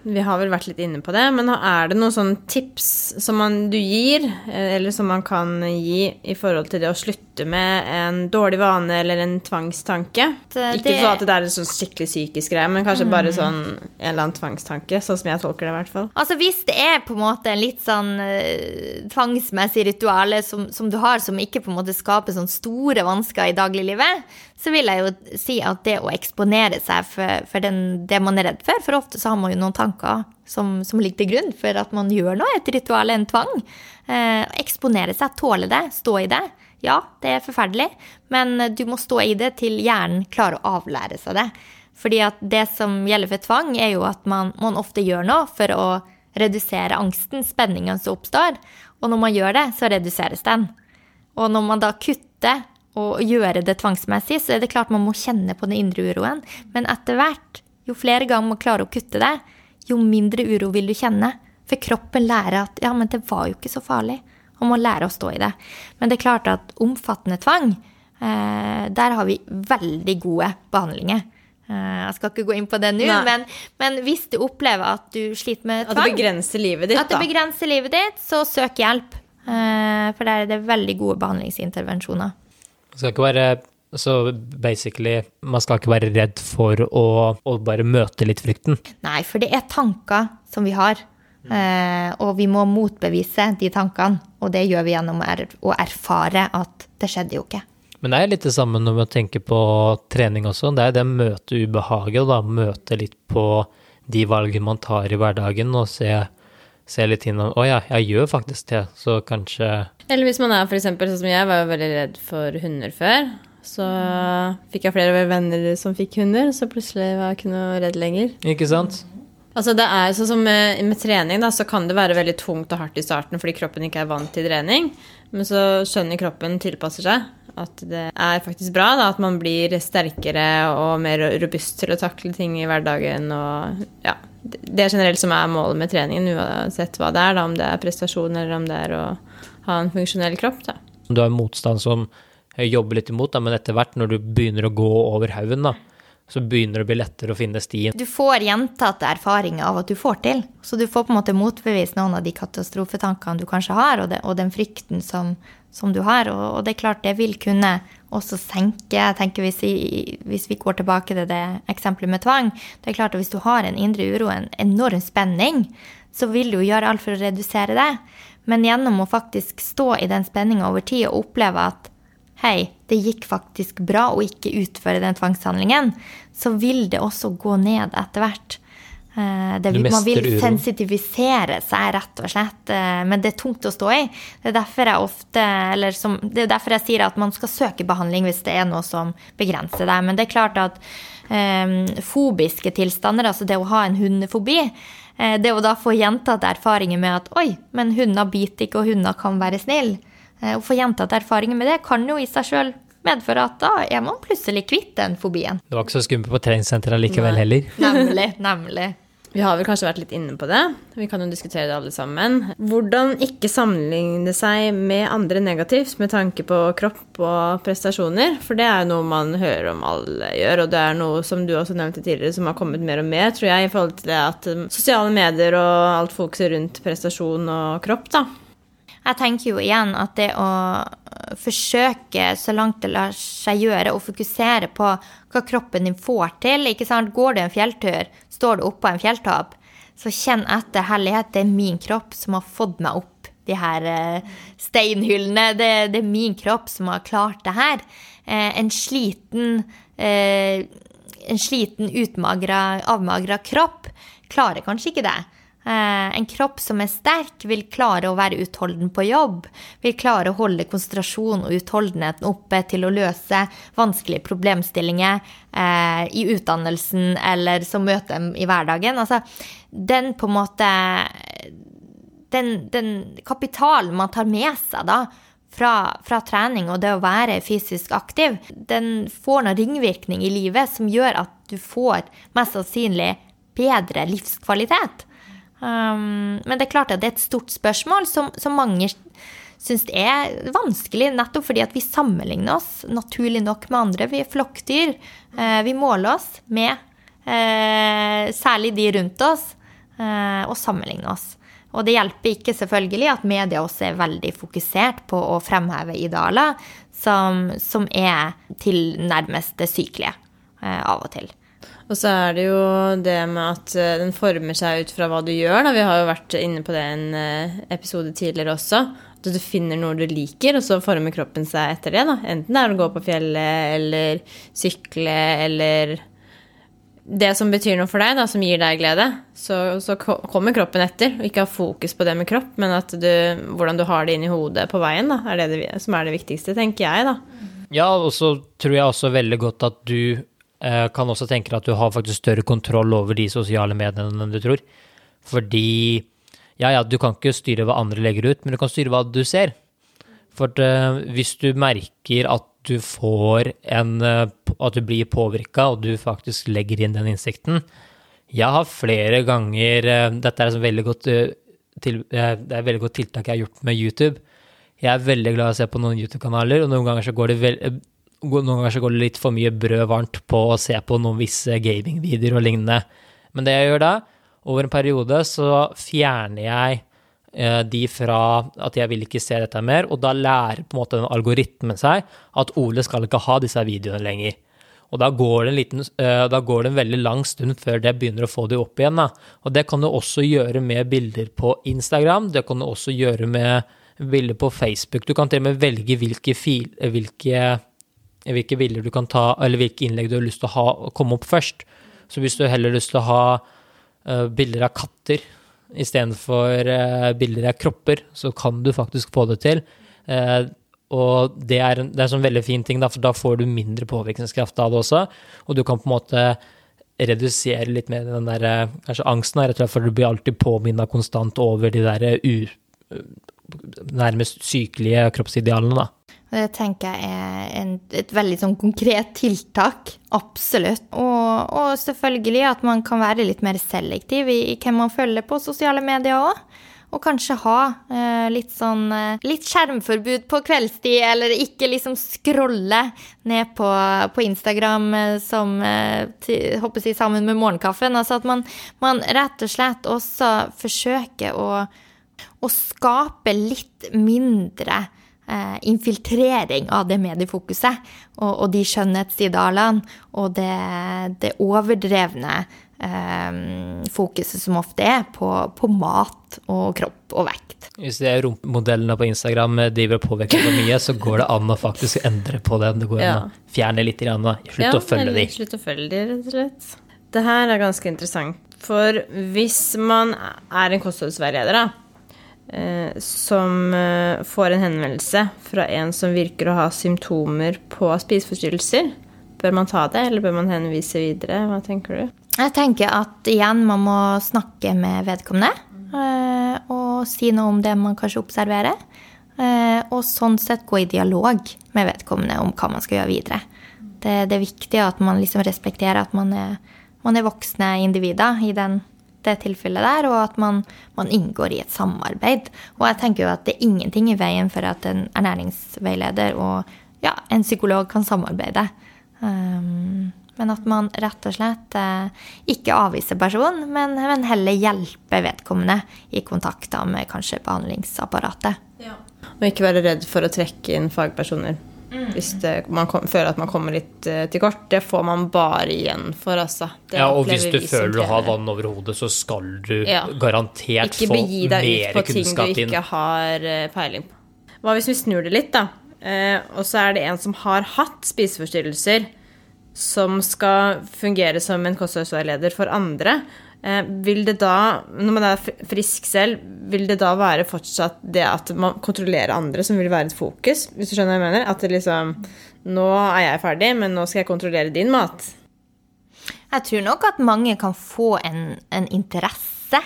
Vi har vel vært litt inne på det, men er det noen sånne tips som man, du gir, eller som man kan gi i forhold til det å slutte med en dårlig vane eller en tvangstanke? Det, Ikke så at det er en sånn skikkelig psykisk greie, men kanskje mm. bare sånn en eller annen tvangstanke, sånn som jeg tolker det i hvert fall. Altså hvis det er på en måte en litt sånn uh, tvangsmessig rituale som, som, du har, som ikke på en måte skaper sånn store vansker i dagliglivet, så vil jeg jo si at det å eksponere seg for, for den, det man er redd for For ofte så har man jo noen tanker som, som ligger til grunn for at man gjør noe, et ritual, en tvang. Eh, eksponere seg, tåle det, stå i det. Ja, det er forferdelig, men du må stå i det til hjernen klarer å avlære seg det. Fordi at det som gjelder for tvang, er jo at man, man ofte gjør noe for å redusere angsten, spenningen som oppstår. Og når man gjør det, så reduseres den. Og når man da kutter og gjøre det tvangsmessig, så er det klart man må kjenne på den indre uroen. Men etter hvert, jo flere ganger man klarer å kutte det, jo mindre uro vil du kjenne. For kroppen lærer at ja, men det var jo ikke så farlig. Og må lære å stå i det. Men det er klart at omfattende tvang Eh, der har vi veldig gode behandlinger. Eh, jeg skal ikke gå inn på det nå, men, men hvis du opplever at du sliter med At det tvang, begrenser livet ditt, at det begrenser livet ditt, så søk hjelp. Eh, For der er det veldig gode behandlingsintervensjoner. Man skal ikke være så basically, man skal ikke være redd for å, å bare møte litt frykten. Nei, for det er tanker som vi har. Eh, og vi må motbevise de tankene. Og det gjør vi gjennom er å erfare at det skjedde jo ikke. Men det er litt det samme når man tenker på trening også. Det er det å møte ubehaget, og da møte litt på de valgene man tar i hverdagen, og se, se litt innom Å ja, jeg gjør faktisk det, så kanskje Eller hvis man er eksempel, sånn som jeg, var jo veldig redd for hunder før. Så fikk jeg flere venner som fikk hunder, så plutselig var jeg ikke noe redd lenger. Ikke sant? Altså det er sånn som med, med trening, da, så kan det være veldig tungt og hardt i starten fordi kroppen ikke er vant til trening. Men så skjønner kroppen tilpasser seg. At det er faktisk bra da, at man blir sterkere og mer robust til å takle ting i hverdagen. Og ja, det er generelt som er målet med treningen, uansett hva det er. Da, om det er prestasjon eller om det er å ha en funksjonell kropp. Da. Du har motstand som jobber litt imot, da, men etter hvert, når du begynner å gå over haugen, da, så begynner det å bli lettere å finne stien. Du får gjentatte erfaringer av at du får til. Så du får på en måte motbevist noen av de katastrofetankene du kanskje har, og, det, og den frykten som, som du har. Og, og det er klart, det vil kunne også senke jeg tenker hvis vi, hvis vi går tilbake til det eksempelet med tvang. Det er klart at Hvis du har en indre uro, en enorm spenning, så vil du gjøre alt for å redusere det. Men gjennom å faktisk stå i den spenninga over tid og oppleve at hei, det gikk faktisk bra å ikke utføre den tvangshandlingen, så vil det også gå ned etter hvert. Eh, Det, man vil sensitivisere seg, rett og slett. eh, Men det er tungt å stå i. Det er derfor jeg ofte, eller som, det er derfor jeg sier at man skal søke behandling hvis det er noe som begrenser deg. Men det er klart at um, fobiske tilstander, altså det å ha en hundefobi, det å da få gjentatte erfaringer med at oi, men hunder biter ikke, og hunder kan være snill. Å få gjentatte erfaringer med det kan jo i seg sjøl medføre at da er man plutselig kvitt den fobien. Det var ikke så skummelt på treningssenteret likevel heller. Nemlig, [LAUGHS] nemlig. Vi har vel kanskje vært litt inne på det. Vi kan jo diskutere det alle sammen. Hvordan ikke sammenligne seg med andre negativt med tanke på kropp og prestasjoner. For det er jo noe man hører om alle gjør, og det er noe som du også nevnte tidligere, som har kommet mer og mer, tror jeg, i forhold til det at um, sosiale medier og alt fokuset rundt prestasjon og kropp, da. Jeg tenker jo igjen at det å forsøke så langt det lar seg gjøre, å fokusere på hva kroppen din får til ikke sant? Går du en fjelltur, står du oppå en fjelltopp, så kjenn etter herlighet. Det er min kropp som har fått meg opp de her eh, steinhyllene. Det, det er min kropp som har klart det her. Eh, en sliten eh, en sliten, utmagra, avmagra kropp klarer kanskje ikke det. Eh, en kropp som er sterk, vil klare å være utholden på jobb. Vil klare å holde konsentrasjon og utholdenheten oppe til å løse vanskelige problemstillinger eh, i utdannelsen eller som møter dem i hverdagen. Altså, den på en måte den, den kapitalen man tar med seg da, fra, fra trening og det å være fysisk aktiv, den får noen ringvirkning i livet som gjør at du får mest sannsynlig bedre livskvalitet. Um, men det er klart at det er et stort spørsmål som, som mange syns er vanskelig, nettopp fordi at vi sammenligner oss naturlig nok med andre. Vi er flokkdyr. Eh, vi måler oss med eh, særlig de rundt oss, eh, og sammenligner oss. Og det hjelper ikke selvfølgelig at media også er veldig fokusert på å fremheve idealer som, som er tilnærmest det sykelige av og til. Og så er det jo det med at eh, den former seg ut fra hva du gjør. Da. Vi har jo vært inne på det i en eh, episode tidligere også. At du finner noe du liker, og så former kroppen seg etter det. Da. Enten det er å gå på fjellet eller sykle eller det som betyr noe for deg, da, som gir deg glede. Så, så kommer kroppen etter. Og ikke ha fokus på det med kropp, men at du, hvordan du har det inni hodet på veien, da, er det, det som er det viktigste, tenker jeg, da. Ja, og så tror jeg også veldig godt at du kan også tenke deg at du har faktisk større kontroll over de sosiale mediene enn du tror. Fordi ja, ja, du kan ikke styre hva andre legger ut, men du kan styre hva du ser. For eh, hvis du merker at du får en eh, At du blir påvirka, og du faktisk legger inn den innsikten Jeg har flere ganger eh, Dette er et veldig godt, eh, til, eh, et veldig godt tiltak jeg har gjort med YouTube. Jeg er veldig glad i å se på noen YouTube-kanaler, og noen ganger så går det vel, noen ganger så går det litt for mye brød varmt på å se på noen visse gamingvideoer og lignende. Men det jeg gjør da, over en periode så fjerner jeg eh, de fra at jeg vil ikke se dette mer, og da lærer på en måte den algoritmen seg at Ole skal ikke ha disse videoene lenger. Og da går, det en liten, eh, da går det en veldig lang stund før det begynner å få det opp igjen. Da. Og det kan du også gjøre med bilder på Instagram, det kan du også gjøre med bilder på Facebook. Du kan til og med velge hvilke, fil, hvilke, hvilke bilder du kan ta, eller hvilke innlegg du har lyst til å ha, komme opp først. Så hvis du heller har lyst til å ha uh, bilder av katter istedenfor uh, bilder av kropper, så kan du faktisk få det til. Uh, og det er, en, det er en sånn veldig fin ting, da, for da får du mindre påvirkningskraft av det også. Og du kan på en måte redusere litt mer den der kanskje angsten, rett og slett, for du blir alltid påminna konstant over de der u, nærmest sykelige kroppsidealene, da. Det tenker jeg er en, et veldig sånn konkret tiltak. Absolutt. Og, og, selvfølgelig at man kan være litt mer selektiv i, i hvem man følger på sosiale medier òg. Og kanskje ha eh, litt sånn eh, litt skjermforbud på kveldstid, eller ikke liksom scrolle ned på, på Instagram eh, som eh, til, håper jeg, sammen med morgenkaffen. Altså at man, man rett og slett også forsøker å, å skape litt mindre infiltrering av det mediefokuset og, og de skjønnhetsidealene og det, det overdrevne eh, fokuset som ofte er på, på, mat og kropp og vekt. Hvis det er rumpemodellene på Instagram driver og påvirker for mye, så går det an å faktisk endre på det. Det går an ja. å fjerne litt. Grann, slutt ja, å følge dem. Slutt å følge dem, rett og slett. Det her er ganske interessant. For hvis man er en kostholdsveileder, da, eh, som eh, får en henvendelse fra en som virker å ha symptomer på spiseforstyrrelser. Bør man ta det, eller bør man henvise videre? Hva tenker du? Jeg tenker at igjen, man må snakke med vedkommende. Eh, og si noe om det man kanskje observerer. Eh, og sånn sett gå i dialog med vedkommende om hva man skal gjøre videre. Det, det er viktig at man liksom respekterer at man er, man er voksne individer i den det tilfellet der, og at man, man, inngår i et samarbeid. Og jeg tenker jo at det er ingenting i veien for at en ernæringsveileder og ja, en psykolog kan samarbeide. Um, men at man rett og slett eh, ikke avviser personen, men, men, heller hjelper vedkommende i kontakter med kanskje behandlingsapparatet. Ja. Og ikke være redd for å trekke inn fagpersoner. Mm. Hvis det, man kom, føler at man kommer litt uh, til kort. Det får man bare igjen for, altså. Det ja, og hvis du føler du har vann over hodet, så skal du ja. garantert få mer kunnskap inn. Ikke begi deg ut på ting du ikke har uh, peiling på. Hva hvis vi snur det litt, da? Uh, og så er det en som har hatt spiseforstyrrelser, som skal fungere som en kostholdsveileder for andre. Eh, vil det da, når man er frisk selv, vil det da være fortsatt det at man kontrollerer andre som vil være et fokus? Hvis du skjønner hva jeg mener? At det liksom Nå er jeg ferdig, men nå skal jeg kontrollere din mat. Jeg tror nok at mange kan få en, en interesse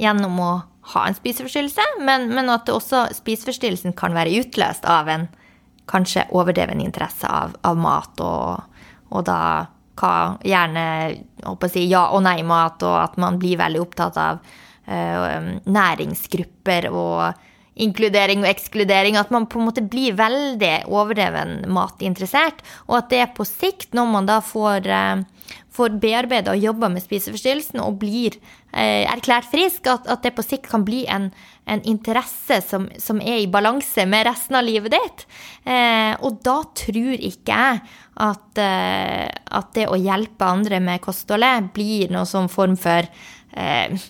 gjennom å ha en spiseforstyrrelse, men, men at også spiseforstyrrelsen kan være utløst av en kanskje overdreven interesse av, av mat, og, og da hva gjerne si, ja- og nei-mat, og at man blir veldig opptatt av uh, næringsgrupper og inkludering og ekskludering. At man på en måte blir veldig overdreven matinteressert. Og at det på sikt, når man da får, uh, får bearbeida og jobba med spiseforstyrrelsen og blir eh, erklært frisk, at, at, det på sikt kan bli en, en interesse som, som, er i balanse med resten av livet ditt. og da tror ikke jeg at, eh, at, det å hjelpe andre med kostholdet blir noen sånn form for uh,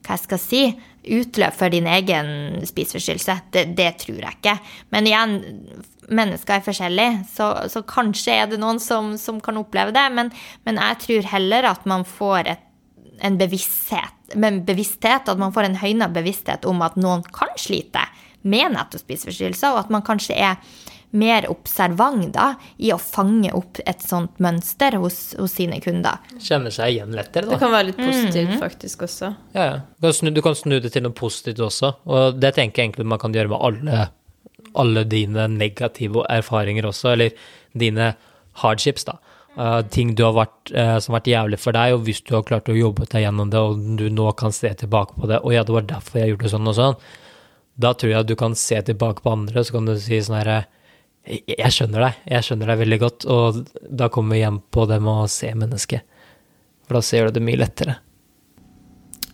Hva jeg skal si utløp for din egen spiseforstyrrelse. Det, det, tror jeg ikke. Men igjen, mennesker er forskjellige, så, så kanskje er det noen som, som kan oppleve det. Men, men, jeg tror heller at man får et, en bevissthet, bevissthet, at man får en høyna bevissthet om at noen kan slite med nettopp spiseforstyrrelser, og at man kanskje er mer observant da, i å fange opp et sånt mønster hos, hos sine kunder. Kjenner seg igjen lettere, da. Det kan være litt positivt mm -hmm. faktisk også. Ja, ja. Du kan, snu, du kan snu det til noe positivt også, og det tenker jeg egentlig man kan gjøre med alle, alle dine negative erfaringer også, eller dine hardships, da. Uh, ting har vært, uh, som har vært jævlig for deg, og hvis du har klart å jobbe deg gjennom det, og du nå kan se tilbake på det, og ja, det var derfor jeg gjorde sånn og sånn, da tror jeg at du kan se tilbake på andre, så kan du si sånn herre jeg skjønner deg. Jeg skjønner deg veldig godt. Og da kommer vi hjem på det med å se mennesket. For da ser du det mye lettere.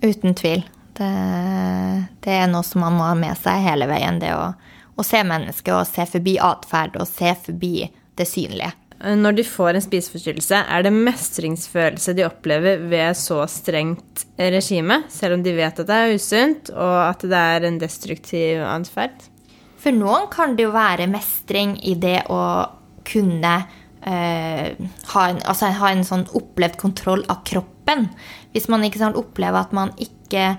Uten tvil. Det, det, er noe som man må ha med seg hele veien. Det å, å se mennesket og se forbi atferd og se forbi det synlige. Når de får en spiseforstyrrelse, er det mestringsfølelse de opplever ved så strengt regime, selv om de vet at det er usunt, og at det er en destruktiv atferd? For noen kan det jo være mestring i det å kunne eh, ha, en, altså, ha, en, sånn opplevd kontroll av kroppen. Hvis man ikke sant, opplever at man ikke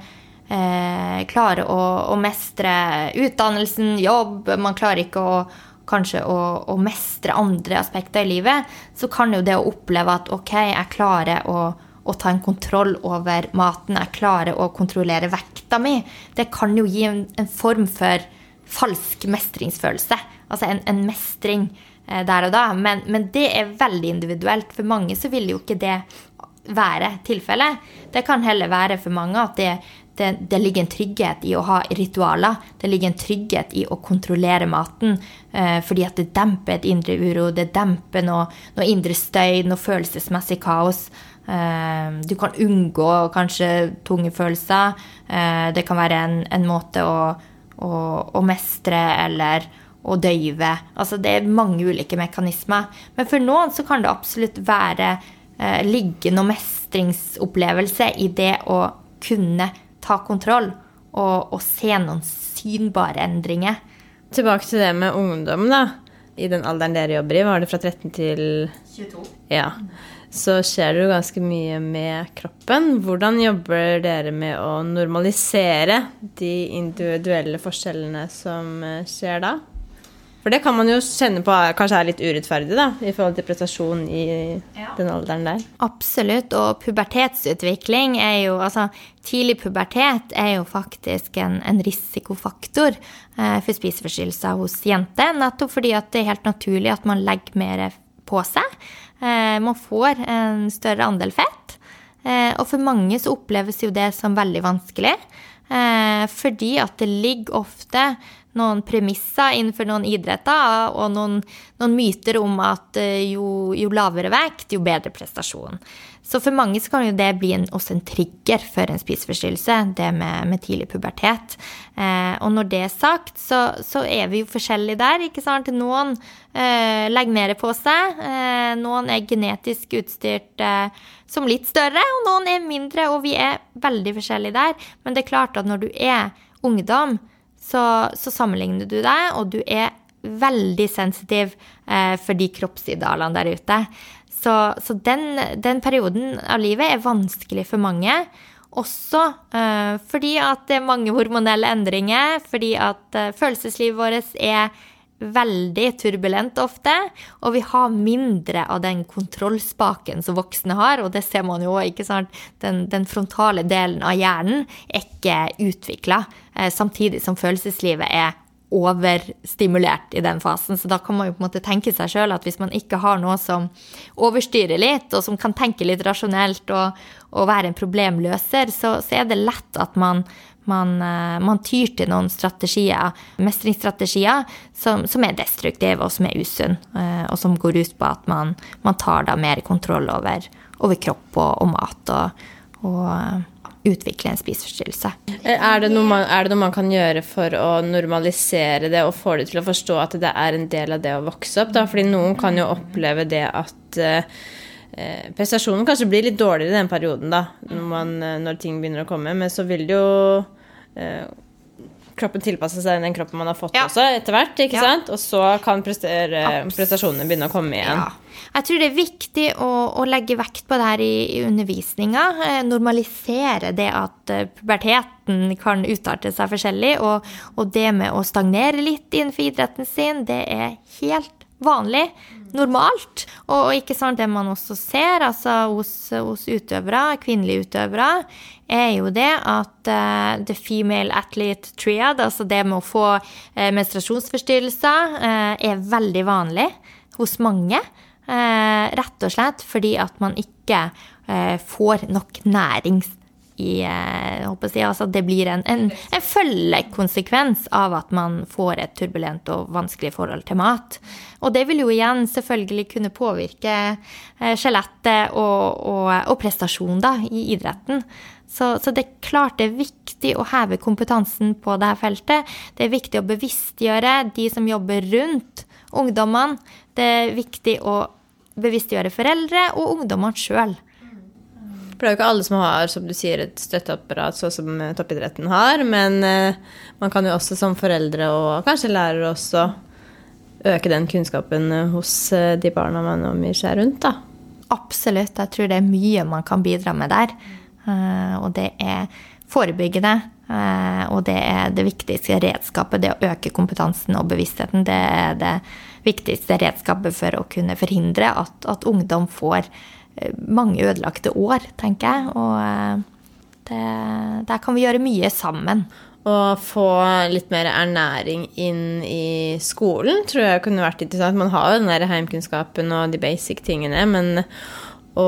eh, klarer å, å, mestre utdannelsen, jobb, man klarer ikke å kanskje å, å, mestre andre aspekter i livet, så kan jo det å oppleve at ok, jeg klarer å, å ta en kontroll over maten, jeg klarer å kontrollere vekta mi, det kan jo gi en, en form for falsk mestringsfølelse. Altså en, en mestring eh, der og da. Men, men, det er veldig individuelt. For mange så vil jo ikke det være tilfellet. Det kan heller være for mange at det, det, det, ligger en trygghet i å ha ritualer. Det ligger en trygghet i å kontrollere maten. Eh, fordi at det demper et indre uro, det demper noe, noe indre støy, noe følelsesmessig kaos. Eh, du kan unngå kanskje tunge følelser. Eh, det kan være en, en måte å, å, å, mestre eller å døyve. Altså det er mange ulike mekanismer. Men for noen så kan det absolutt være eh, ligge mestringsopplevelse i det å kunne ta kontroll og, og, se noen synbare endringer. Tilbake til det med ungdom, da. I den alderen dere jobber i, var det fra 13 til 22? Ja. Så skjer det jo ganske mye med kroppen. Hvordan jobber dere med å normalisere de individuelle forskjellene som eh, skjer da? For det kan man jo kjenne på kanskje er litt urettferdig da, i forhold til prestasjon i ja. den alderen der. Absolutt. Og pubertetsutvikling er jo Altså, tidlig pubertet er jo faktisk en, en risikofaktor eh, for spiseforstyrrelser hos jenter. Nettopp fordi at det er helt naturlig at man legger mer på seg. Eh, man får en større andel fett. Eh, og for mange så oppleves jo det som veldig vanskelig. Eh, fordi at det ligger ofte noen premisser innenfor noen idretter og noen, noen myter om at eh, jo, jo, lavere vekt, jo bedre prestasjon. Så for mange så kan jo det bli en, også en trigger for en spiseforstyrrelse, det med, med tidlig pubertet. Eh, og når det er sagt, så, så, er vi jo forskjellige der, ikke sant. Noen eh, legger mer på seg. Eh, noen er genetisk utstyrt eh, som litt større, og noen er mindre, og vi er veldig forskjellige der. Men det er klart at når du er ungdom, så, så, sammenligner du deg, og du er veldig sensitiv eh, for de kroppsidealene der ute. Så, så den, den, perioden av livet er vanskelig for mange. Også eh, fordi at det er mange hormonelle endringer, fordi at eh, følelseslivet vårt er veldig turbulent ofte, og vi har mindre av den kontrollspaken som voksne har, og det ser man jo, ikke sant. Den, den frontale delen av hjernen er ikke utvikla, eh, samtidig som følelseslivet er overstimulert i den fasen. Så da kan man jo på en måte tenke seg sjøl at hvis man ikke har noe som overstyrer litt, og som kan tenke litt rasjonelt og, og være en problemløser, så, så er det lett at man man, eh, man, tyr til noen strategier, mestringsstrategier, som, som er destruktive og som er usunne, eh, og som går ut på at man, man tar da mer kontroll over, over kropp og, og mat, og, og eh, utvikle en spiseforstyrrelse. Er det, man, er det, noe man, kan gjøre for å normalisere det og få det til å forstå at det er en del av det å vokse opp? Da? Fordi noen kan jo oppleve det at eh, prestasjonen kanskje blir litt dårligere i den perioden, da, når, man, når ting begynner å komme. Men så vil det jo Eh, kroppen tilpasse seg den kroppen man har fått ja. også, etter hvert. ikke ja. sant? Og så kan prestasjonene begynne å komme igjen. Ja. Jeg tror det er viktig å, å legge vekt på det her i, i undervisninga. Eh, normalisere det at puberteten kan utarte seg forskjellig. Og, og, det med å stagnere litt innenfor idretten sin, det er helt vanlig normalt. Og ikke sant, det man også ser altså hos, hos utøvere, kvinnelige utøvere, er jo det at uh, the female athlete triad, altså det med å få uh, menstruasjonsforstyrrelser, uh, er veldig vanlig hos mange. rett og slett fordi at man ikke får nok nærings i håper jeg, altså Det blir en, en, en følgekonsekvens av at man får et turbulent og vanskelig forhold til mat. Og det vil jo igjen selvfølgelig kunne påvirke eh, skjelettet og, og, og prestasjon da, i idretten. Så, så, det er klart det er viktig å heve kompetansen på dette feltet. Det er viktig å bevisstgjøre de som jobber rundt ungdommene. Det er viktig å bevisstgjøre foreldre og ungdommene sjøl. For det er jo ikke alle som har som du sier, et støtteapparat sånn som toppidretten har. Men eh, man kan jo også som foreldre og kanskje lærere også øke den kunnskapen hos eh, de barna man omgir seg rundt. da. Absolutt. Jeg tror det er mye man kan bidra med der. Eh, og det er forebyggende. Og det er det viktigste redskapet. Det å øke kompetansen og bevisstheten. Det er det viktigste redskapet for å kunne forhindre at, at ungdom får mange ødelagte år, tenker jeg. Og eh, det, der kan vi gjøre mye sammen. Å få litt mer ernæring inn i skolen tror jeg kunne vært interessant. Man har jo den der heimkunnskapen og de basic tingene, men å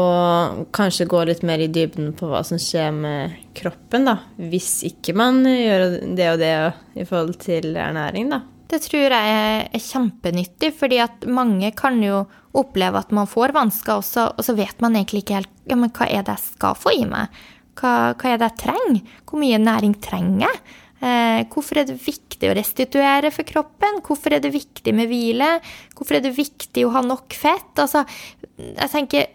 kanskje gå litt mer i dybden på hva som skjer med kroppen, da. Hvis ikke man gjør det og det i forhold til ernæring, da. Det tror jeg er kjempenyttig, fordi at mange kan jo oppleve at man får vansker, og så, og så vet man egentlig ikke helt ja, men hva er det jeg skal få i meg. Hva, hva er det jeg trenger? Hvor mye næring trenger jeg? Eh, hvorfor er det viktig å restituere for kroppen? Hvorfor er det viktig med hvile? Hvorfor er det viktig å ha nok fett? Altså, jeg tenker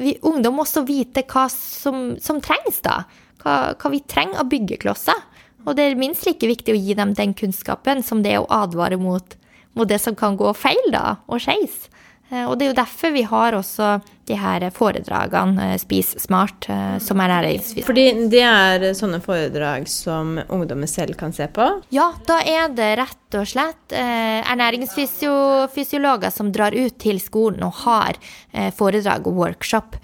vi, Ungdom må også vite hva som, som trengs, da. Hva, hva vi trenger av byggeklosser. Og det er minst like viktig å gi dem den kunnskapen som det er å advare mot, mot det som kan gå feil da, og skeis. Eh, og det er jo derfor vi har også de her foredragene, eh, Spis smart, eh, som er næringsvis. Fordi det er sånne foredrag som ungdommer selv kan se på? Ja, da er det rett og slett ernæringsfysiologer som drar ut til skolen og har foredrag og workshop,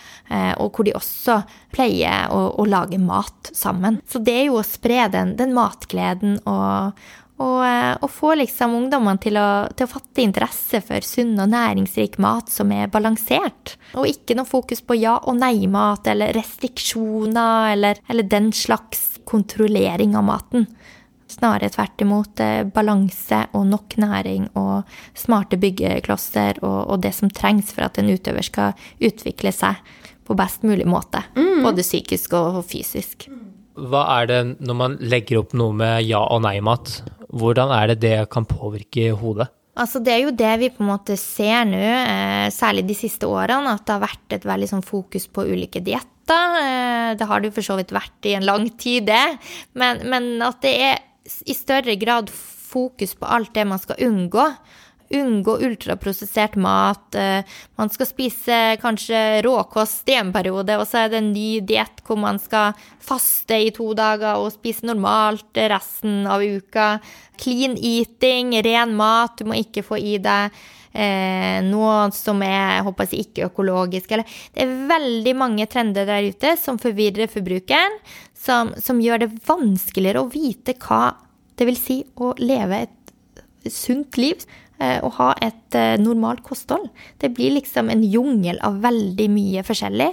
og hvor de også pleier å, å lage mat sammen. Så det er jo å spre den, den matgleden og og, eh, og få liksom ungdommene til å, til å, fatte interesse for sunn og næringsrik mat som er balansert. Og ikke noe fokus på ja- og nei-mat eller restriksjoner eller, eller, den slags kontrollering av maten. Snarere tvert imot eh, balanse og nok næring og smarte byggeklosser og, og, det som trengs for at en utøver skal utvikle seg på best mulig måte. Mm. Både psykisk og fysisk. Hva er det når man legger opp noe med ja- og nei-mat? Hvordan er det det kan påvirke hodet? Altså, det er jo det vi på en måte ser nå, eh, særlig de siste årene, at det har vært et veldig sånn fokus på ulike dietter. Eh, det har det jo for så vidt vært i en lang tid, det. Men, men at det er i større grad fokus på alt det man skal unngå unngå ultraprosessert mat. Eh, man skal spise kanskje råkost i en periode, og så er det en ny diett hvor man skal faste i to dager og spise normalt resten av uka. Clean eating, ren mat. Du må ikke få i deg eh, noe som er jeg håper jeg, ikke økologisk. Eller, det er veldig mange trender der ute som forvirrer forbrukeren, som, som gjør det vanskeligere å vite hva det vil si å leve et sunt liv. Eh, å ha et eh, normalt kosthold. Det blir liksom en jungel av veldig mye forskjellig.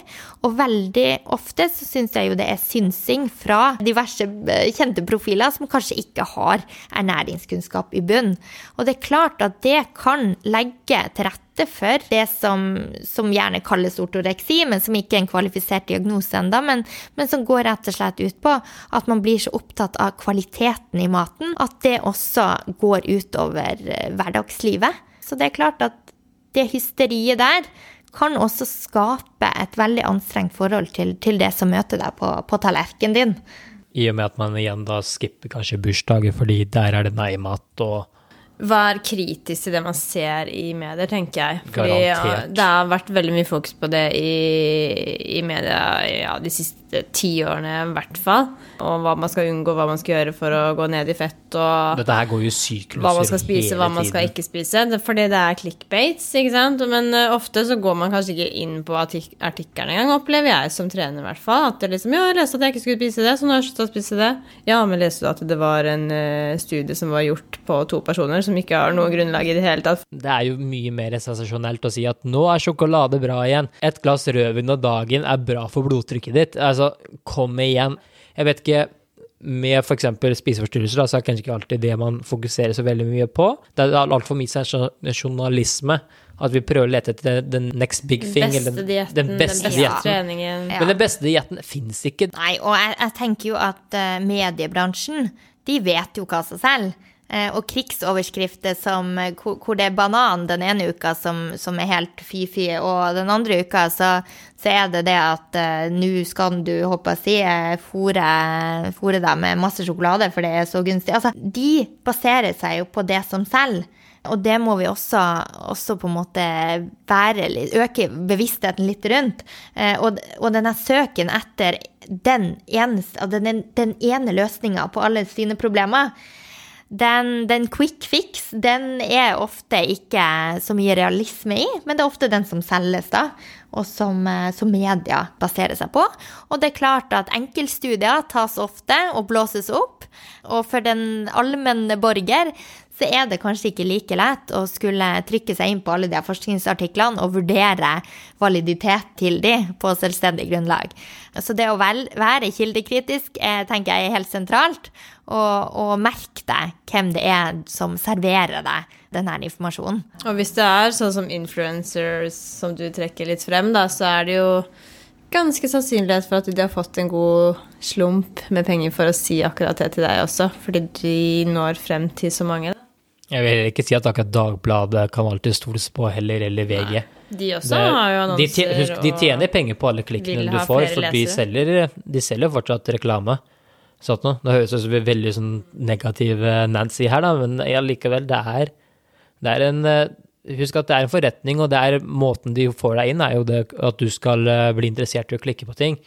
Og veldig ofte så syns jeg jo det er synsing fra diverse eh, kjente profiler som kanskje ikke har ernæringskunnskap i bunn. Og det er klart at det kan legge til rette rette for det som, som, gjerne kalles ortoreksi, men som ikke er en kvalifisert diagnose ennå, men, men, som går rett og slett ut på at man blir så opptatt av kvaliteten i maten at det også går utover eh, hverdagslivet. Så det er klart at det hysteriet der kan også skape et veldig anstrengt forhold til, til det som møter deg på, på tallerkenen din. I og med at man igjen da skipper kanskje bursdager fordi der er det nei-mat og være kritisk til det man ser i medier, tenker jeg. Fordi ja, det har vært veldig mye fokus på det i, i media ja, de siste ti årene i hvert fall. Og hva man skal unngå, hva man skal gjøre for å gå ned i fett. Og Dette her går jo sykluser Hva man skal spise, hva man skal ikke spise. Fordi det er clickbates, ikke sant. Men uh, ofte så går man kanskje ikke inn på artik artikkelen engang, opplever jeg som trener i hvert fall. At det liksom Ja, jeg leste at jeg ikke skulle spise det, så nå har jeg sluttet å spise det. Ja, men leste du at det var en uh, studie som var gjort på to personer? som ikke har noe grunnlag i det hele tatt. Det er jo mye mer sensasjonelt å si at nå er sjokolade bra igjen. Et glass rødvin om dagen er bra for blodtrykket ditt. Altså, kom igjen. Jeg vet ikke med f.eks. spiseforstyrrelser, da, så er det kanskje ikke alltid det man fokuserer så veldig mye på. Det er altfor mye journalisme. At vi prøver å lete etter den next big thing. Beste eller dietten, den beste dietten. treningen. Ja. Men den beste dietten fins ikke. Nei, og jeg, jeg tenker jo at eh, mediebransjen, de vet jo hva seg selv. Eh, og krigsoverskrifter som eh, hvor, det er banan den ene uka som, som er helt fy-fy, og den andre uka så, så er det det at uh, nå skal du, håper jeg si, fôre deg med masse sjokolade, for det er så gunstig. Altså, de baserer seg jo på det som selger. Og det må vi også, også på en måte være, øke bevisstheten litt rundt. Eh, og, og denne søken etter den, eneste, altså den, den ene løsninga på alle sine problemer, den, den quick fix, den er ofte ikke så mye realisme i, men det er ofte den som selges, da, og som, eh, som media baserer seg på. Og det er klart at enkeltstudier tas ofte og blåses opp, og for den allmenne borger så er det kanskje ikke like lett å skulle trykke seg inn på alle de forskningsartiklene og vurdere validitet til de på selvstendig grunnlag. Så det å være kildekritisk eh, tenker jeg er helt sentralt, og, og merk deg hvem det er som serverer deg denne informasjonen. Og hvis det er sånn som influencers som du trekker litt frem, da, så er det jo ganske sannsynlighet for at de har fått en god slump med penger for å si akkurat det til deg også, fordi de når frem til så mange. Jeg vil heller ikke si at akkurat Dagbladet kan alltid stoles på heller, eller VG. De også Det- har jo de, annonser tje- husk, de tjener penger på alle klikkene du får, for de selger, de selger fortsatt reklame. Sånn nå. Nå høres det ut som veldig sånn negativ Nancy her, da, men ja, likevel, det er, det er en eh, Husk at det er en forretning, og det er måten de får deg inn, er jo det at du skal eh, bli interessert i å klikke på ting.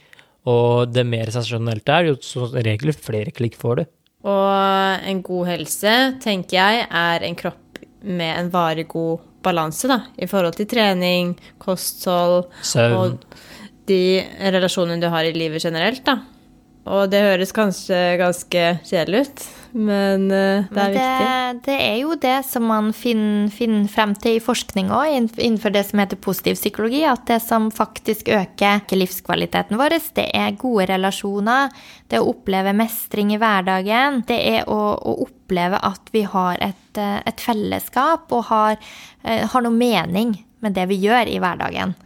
Og det mer sensasjonelt det er, jo som regel flere klikk får du. Og en god helse, tenker jeg, er en kropp med en varig god balanse, da, i forhold til trening, kosthold Søvn. og de relasjonene du har i livet generelt, da. Og det høres kanskje ganske kjedelig ut, men eh, det er Men viktig. det, det er jo det som man finner, finner frem til i forskning òg, innenfor det som heter positiv psykologi, at det som faktisk øker livskvaliteten vår, det er gode relasjoner, det å oppleve mestring i hverdagen, det er å, å oppleve at vi har et, eh, et fellesskap og har, eh, har noe mening med det vi gjør i hverdagen.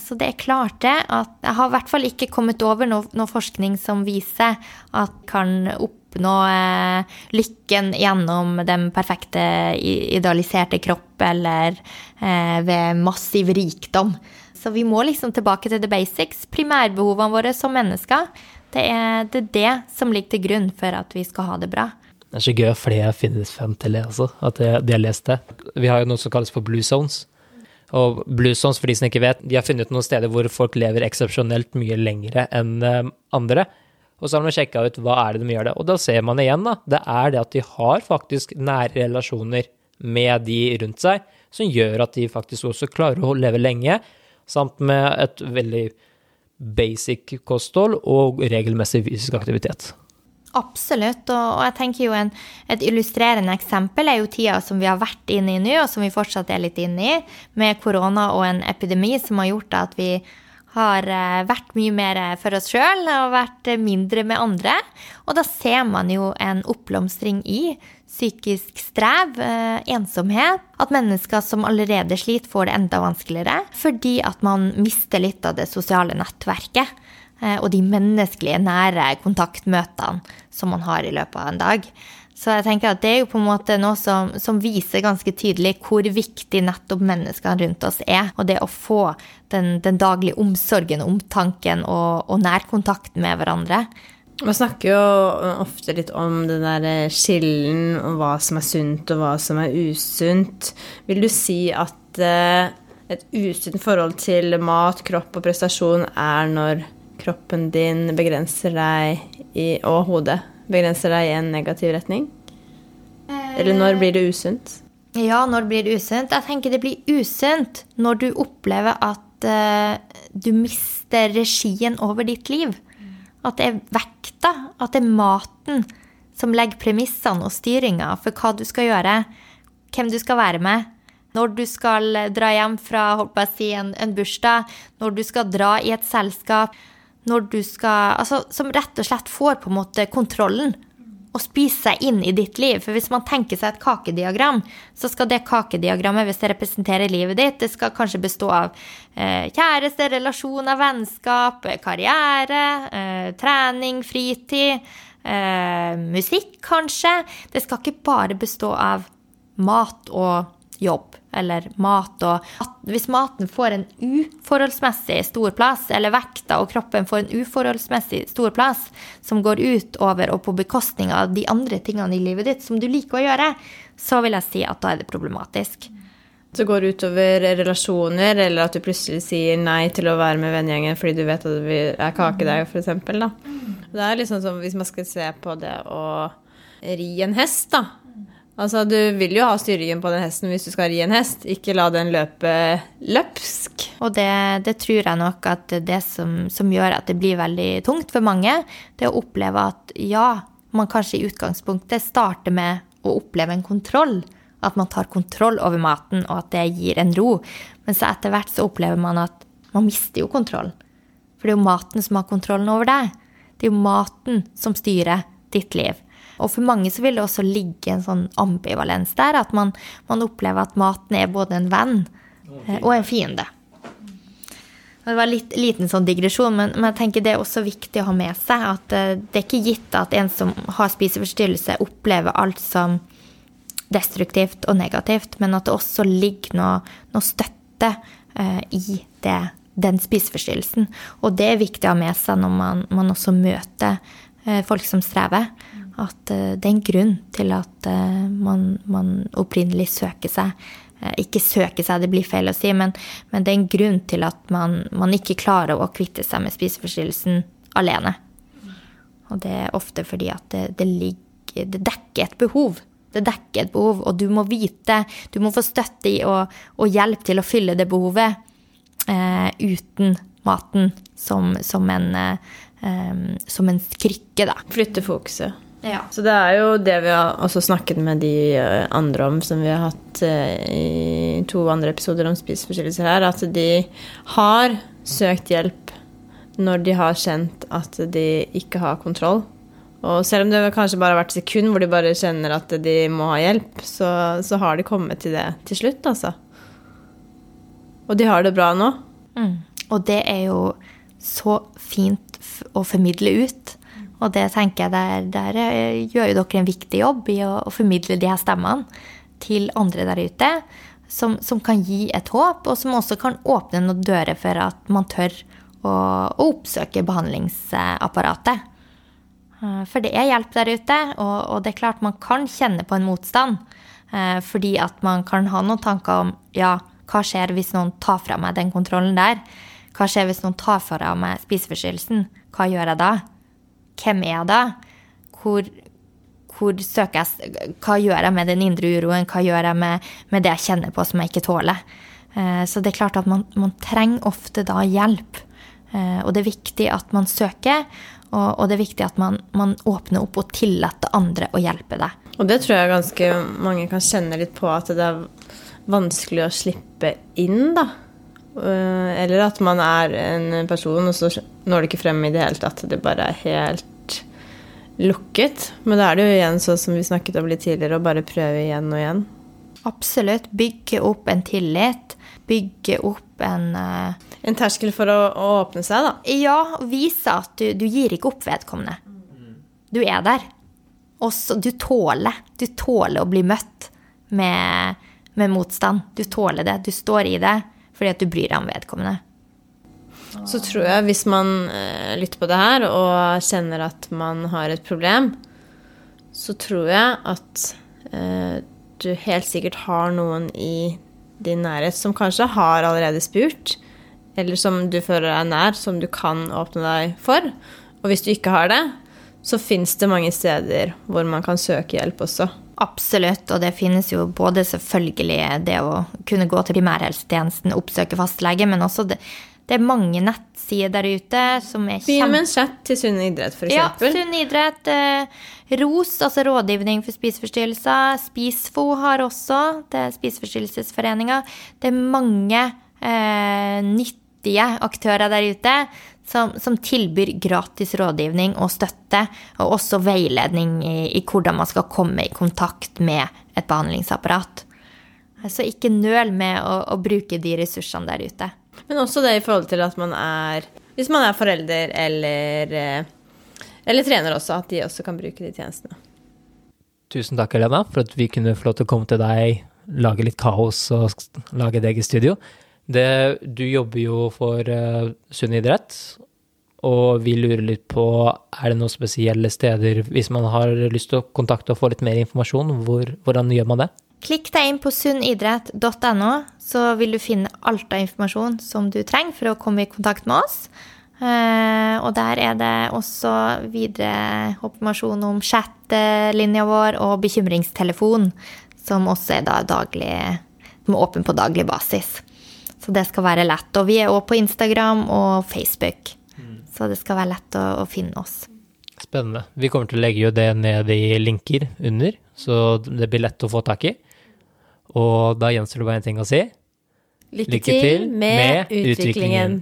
Så det er klart det at jeg har i hvert fall ikke kommet over noe, noe forskning som viser at kan oppnå eh, lykken gjennom den perfekte idealiserte kropp eller eh, ved massiv rikdom. Så vi må liksom tilbake til the basics. Primærbehovene våre som mennesker. Det er, det er det som ligger til grunn for at vi skal ha det bra. Det er så gøy at flere finner frem til det, altså. At de, har lest det. Vi har jo noe som kalles for blue zones. Og blue zones, for de som ikke vet, de har funnet noen steder hvor folk lever eksepsjonelt mye lengre enn eh, andre. Og så har man sjekka ut hva er det de gjør det. Og da ser man igjen, da. Det er det at de har faktisk nære relasjoner med de rundt seg, som gjør at de faktisk også klarer å leve lenge, samt med et veldig basic kosthold og regelmessig fysisk aktivitet. Absolutt, og, jeg tenker jo en, et illustrerende eksempel er jo tida som vi har vært inne i nå, og som vi fortsatt er litt inne i, med korona og en epidemi som har gjort at vi har eh, vært mye mer for oss sjøl og vært mindre med andre. Og da ser man jo en oppblomstring i psykisk strev, eh, ensomhet. At mennesker som allerede sliter, får det enda vanskeligere fordi at man mister litt av det sosiale nettverket eh, og de menneskelige, nære kontaktmøtene som man har i løpet av en dag. Så jeg tenker at det er jo på en måte noe som, som viser ganske tydelig hvor viktig nettopp menneskene rundt oss er. Og det å få den, den daglige omsorgen, omtanken og, og nærkontakten med hverandre. Man snakker jo ofte litt om den der skillen og hva som er sunt og hva som er usunt. Vil du si at eh, et usunt forhold til mat, kropp og prestasjon er når kroppen din begrenser deg i, og hodet begrenser deg i en negativ retning? Eller når blir det usunt? Ja, når blir det usunt? Jeg tenker det blir usunt når du opplever at uh, du mister regien over ditt liv. At det er vekta, at det er maten som legger premissene og styringa for hva du skal gjøre, hvem du skal være med, når du skal dra hjem fra si, en, en bursdag, når du skal dra i et selskap, når du skal Altså som rett og slett får på en måte kontrollen og spise seg inn i ditt liv. For hvis man tenker seg et kakediagram, så skal det kakediagrammet, hvis det representerer livet ditt, det skal kanskje bestå av eh, kjæreste, relasjoner, vennskap, karriere, eh, trening, fritid, eh, musikk, kanskje. Det skal ikke bare bestå av mat og jobb eller mat og Hvis maten får en uforholdsmessig stor plass, eller vekta og kroppen får en uforholdsmessig stor plass, som går ut over og på bekostning av de andre tingene i livet ditt som du liker å gjøre, så vil jeg si at da er det problematisk. Så går det utover relasjoner, eller at du plutselig sier nei til å være med vennegjengen fordi du vet at det er kakedeig, f.eks. Det er liksom som hvis man skal se på det å ri en hest, da Altså, du vil jo ha styringen på den hesten hvis du skal ri en hest, ikke la den løpe løpsk. Og det, det tror jeg nok at det som, som, gjør at det blir veldig tungt for mange, det er å oppleve at ja, man kanskje i utgangspunktet starter med å oppleve en kontroll. At man tar kontroll over maten, og at det gir en ro. Men så etter hvert så opplever man at man mister jo kontroll. For det er jo maten som har kontrollen over deg. Det er jo maten som styrer ditt liv. Og for mange så vil det også ligge en sånn ambivalens der, at man, man opplever at maten er både en venn eh, og en fiende. Det var litt liten sånn digresjon, men, men, jeg tenker det er også viktig å ha med seg at uh, det er ikke gitt at en som har spiseforstyrrelse, opplever alt som destruktivt og negativt, men at det også ligger noe, noe støtte eh, i det, den spiseforstyrrelsen. Og det er viktig å ha med seg når man, man også møter eh, folk som strever at eh, det er en grunn til at eh, man, man opprinnelig søker seg eh, ikke søker seg, det blir feil å si, men, men det er en grunn til at man, man, ikke klarer å kvitte seg med spiseforstyrrelsen alene. Og det er ofte fordi at det, det, ligger, det dekker et behov. Det dekker et behov, og du må vite, du må få støtte i og, og hjelp til å fylle det behovet eh, uten maten som, som, en, eh, som en krykke, da. Flytte fokuset. Ja. Så det er jo det vi har også snakket med de eh, andre om, som vi har hatt eh, i to andre episoder om spiseforstyrrelser her, at de har søkt hjelp når de har kjent at de ikke har kontroll. Og selv om det kanskje bare har vært sekund hvor de bare kjenner at de må ha hjelp, så, så har de kommet til det til slutt, altså. Og de har det bra nå. Mm. Og det er jo så fint å formidle ut. Og det tenker jeg der, der eh, gjør jo dere en viktig jobb i å, å formidle de her stemmene til andre der ute. Som, som, kan gi et håp, og som også kan åpne noen dører for at man tør å, å oppsøke behandlingsapparatet. Eh, for det er hjelp der ute, og, og, det er klart man kan kjenne på en motstand. Eh, fordi at man kan ha noen tanker om ja, hva skjer hvis noen tar fra meg den kontrollen der? Hva skjer hvis noen tar fra meg spiseforstyrrelsen? Hva gjør jeg da? Hvem er det? Hvor, hvor søker jeg Hva gjør jeg med den indre uroen? Hva gjør jeg med, med det jeg kjenner på som jeg ikke tåler? Eh, så det er klart at man, man trenger ofte da hjelp. Eh, og det er viktig at man søker, og, og det er viktig at man, man, åpner opp og tillater andre å hjelpe deg. Og det tror jeg ganske mange kan kjenne litt på, at det er vanskelig å slippe inn, da. Eh, eller at man er en person, og så når det ikke frem i det hele tatt. Det bare er helt lukket. Men da er det jo igjen sånn som vi snakket om litt tidligere, å bare prøve igjen og igjen. Absolutt. Bygge opp en tillit. Bygge opp en uh... En terskel for å, å, åpne seg, da? Ja. Vise at du, du gir ikke opp vedkommende. Du er der. Og så du tåler. Du tåler å bli møtt med, med motstand. Du tåler det. Du står i det fordi at du bryr deg om vedkommende. Så tror jeg, hvis man eh, lytter på det her og kjenner at man har et problem, så tror jeg at eh, du helt sikkert har noen i din nærhet som kanskje har allerede spurt, eller som du føler deg nær, som du kan åpne deg for. Og hvis du ikke har det, så fins det mange steder hvor man kan søke hjelp også. Absolutt, og det finnes jo både selvfølgelig det å kunne gå til primærhelsetjenesten, oppsøke fastlege, men også det, Det er mange nettsider der ute som er Begynn kjempe... med en chat til Sunn idrett, for Ja, sunn idrett. Eh, ROS, altså rådgivning for spiseforstyrrelser. SPISFO har også, det er Spiseforstyrrelsesforeninga. Det er mange eh, nyttige aktører der ute som, som, tilbyr gratis rådgivning og støtte, og også veiledning i, i hvordan man skal komme i kontakt med et behandlingsapparat. Så ikke nøl med å, å bruke de ressursene der ute. Men også det i forhold til at man er Hvis man er forelder eller, eh, eller trener også, at de også kan bruke de tjenestene. Tusen takk, Helena, for at vi kunne få lov til å komme til deg, lage litt kaos og lage deg i studio. Det, du jobber jo for uh, Sunn idrett, og vi lurer litt på er det noen spesielle steder hvis man har lyst til å kontakte og få litt mer informasjon, hvor, hvordan gjør man det? Klikk deg inn på sunnidrett.no, så vil du finne alt av informasjon som du trenger for å komme i kontakt med oss. Uh, og der er det også videre informasjon om chat-linja vår og bekymringstelefon, som også er da daglig, som er åpen på daglig basis. Så det skal være lett. Og vi er òg på Instagram og Facebook, mm. så det skal være lett å, å, finne oss. Spennende. Vi kommer til å legge jo det ned i linker under, så det blir lett å få tak i. Og da gjenstår det bare én ting å si. Lykke, Lykke til med, med utviklingen. utviklingen.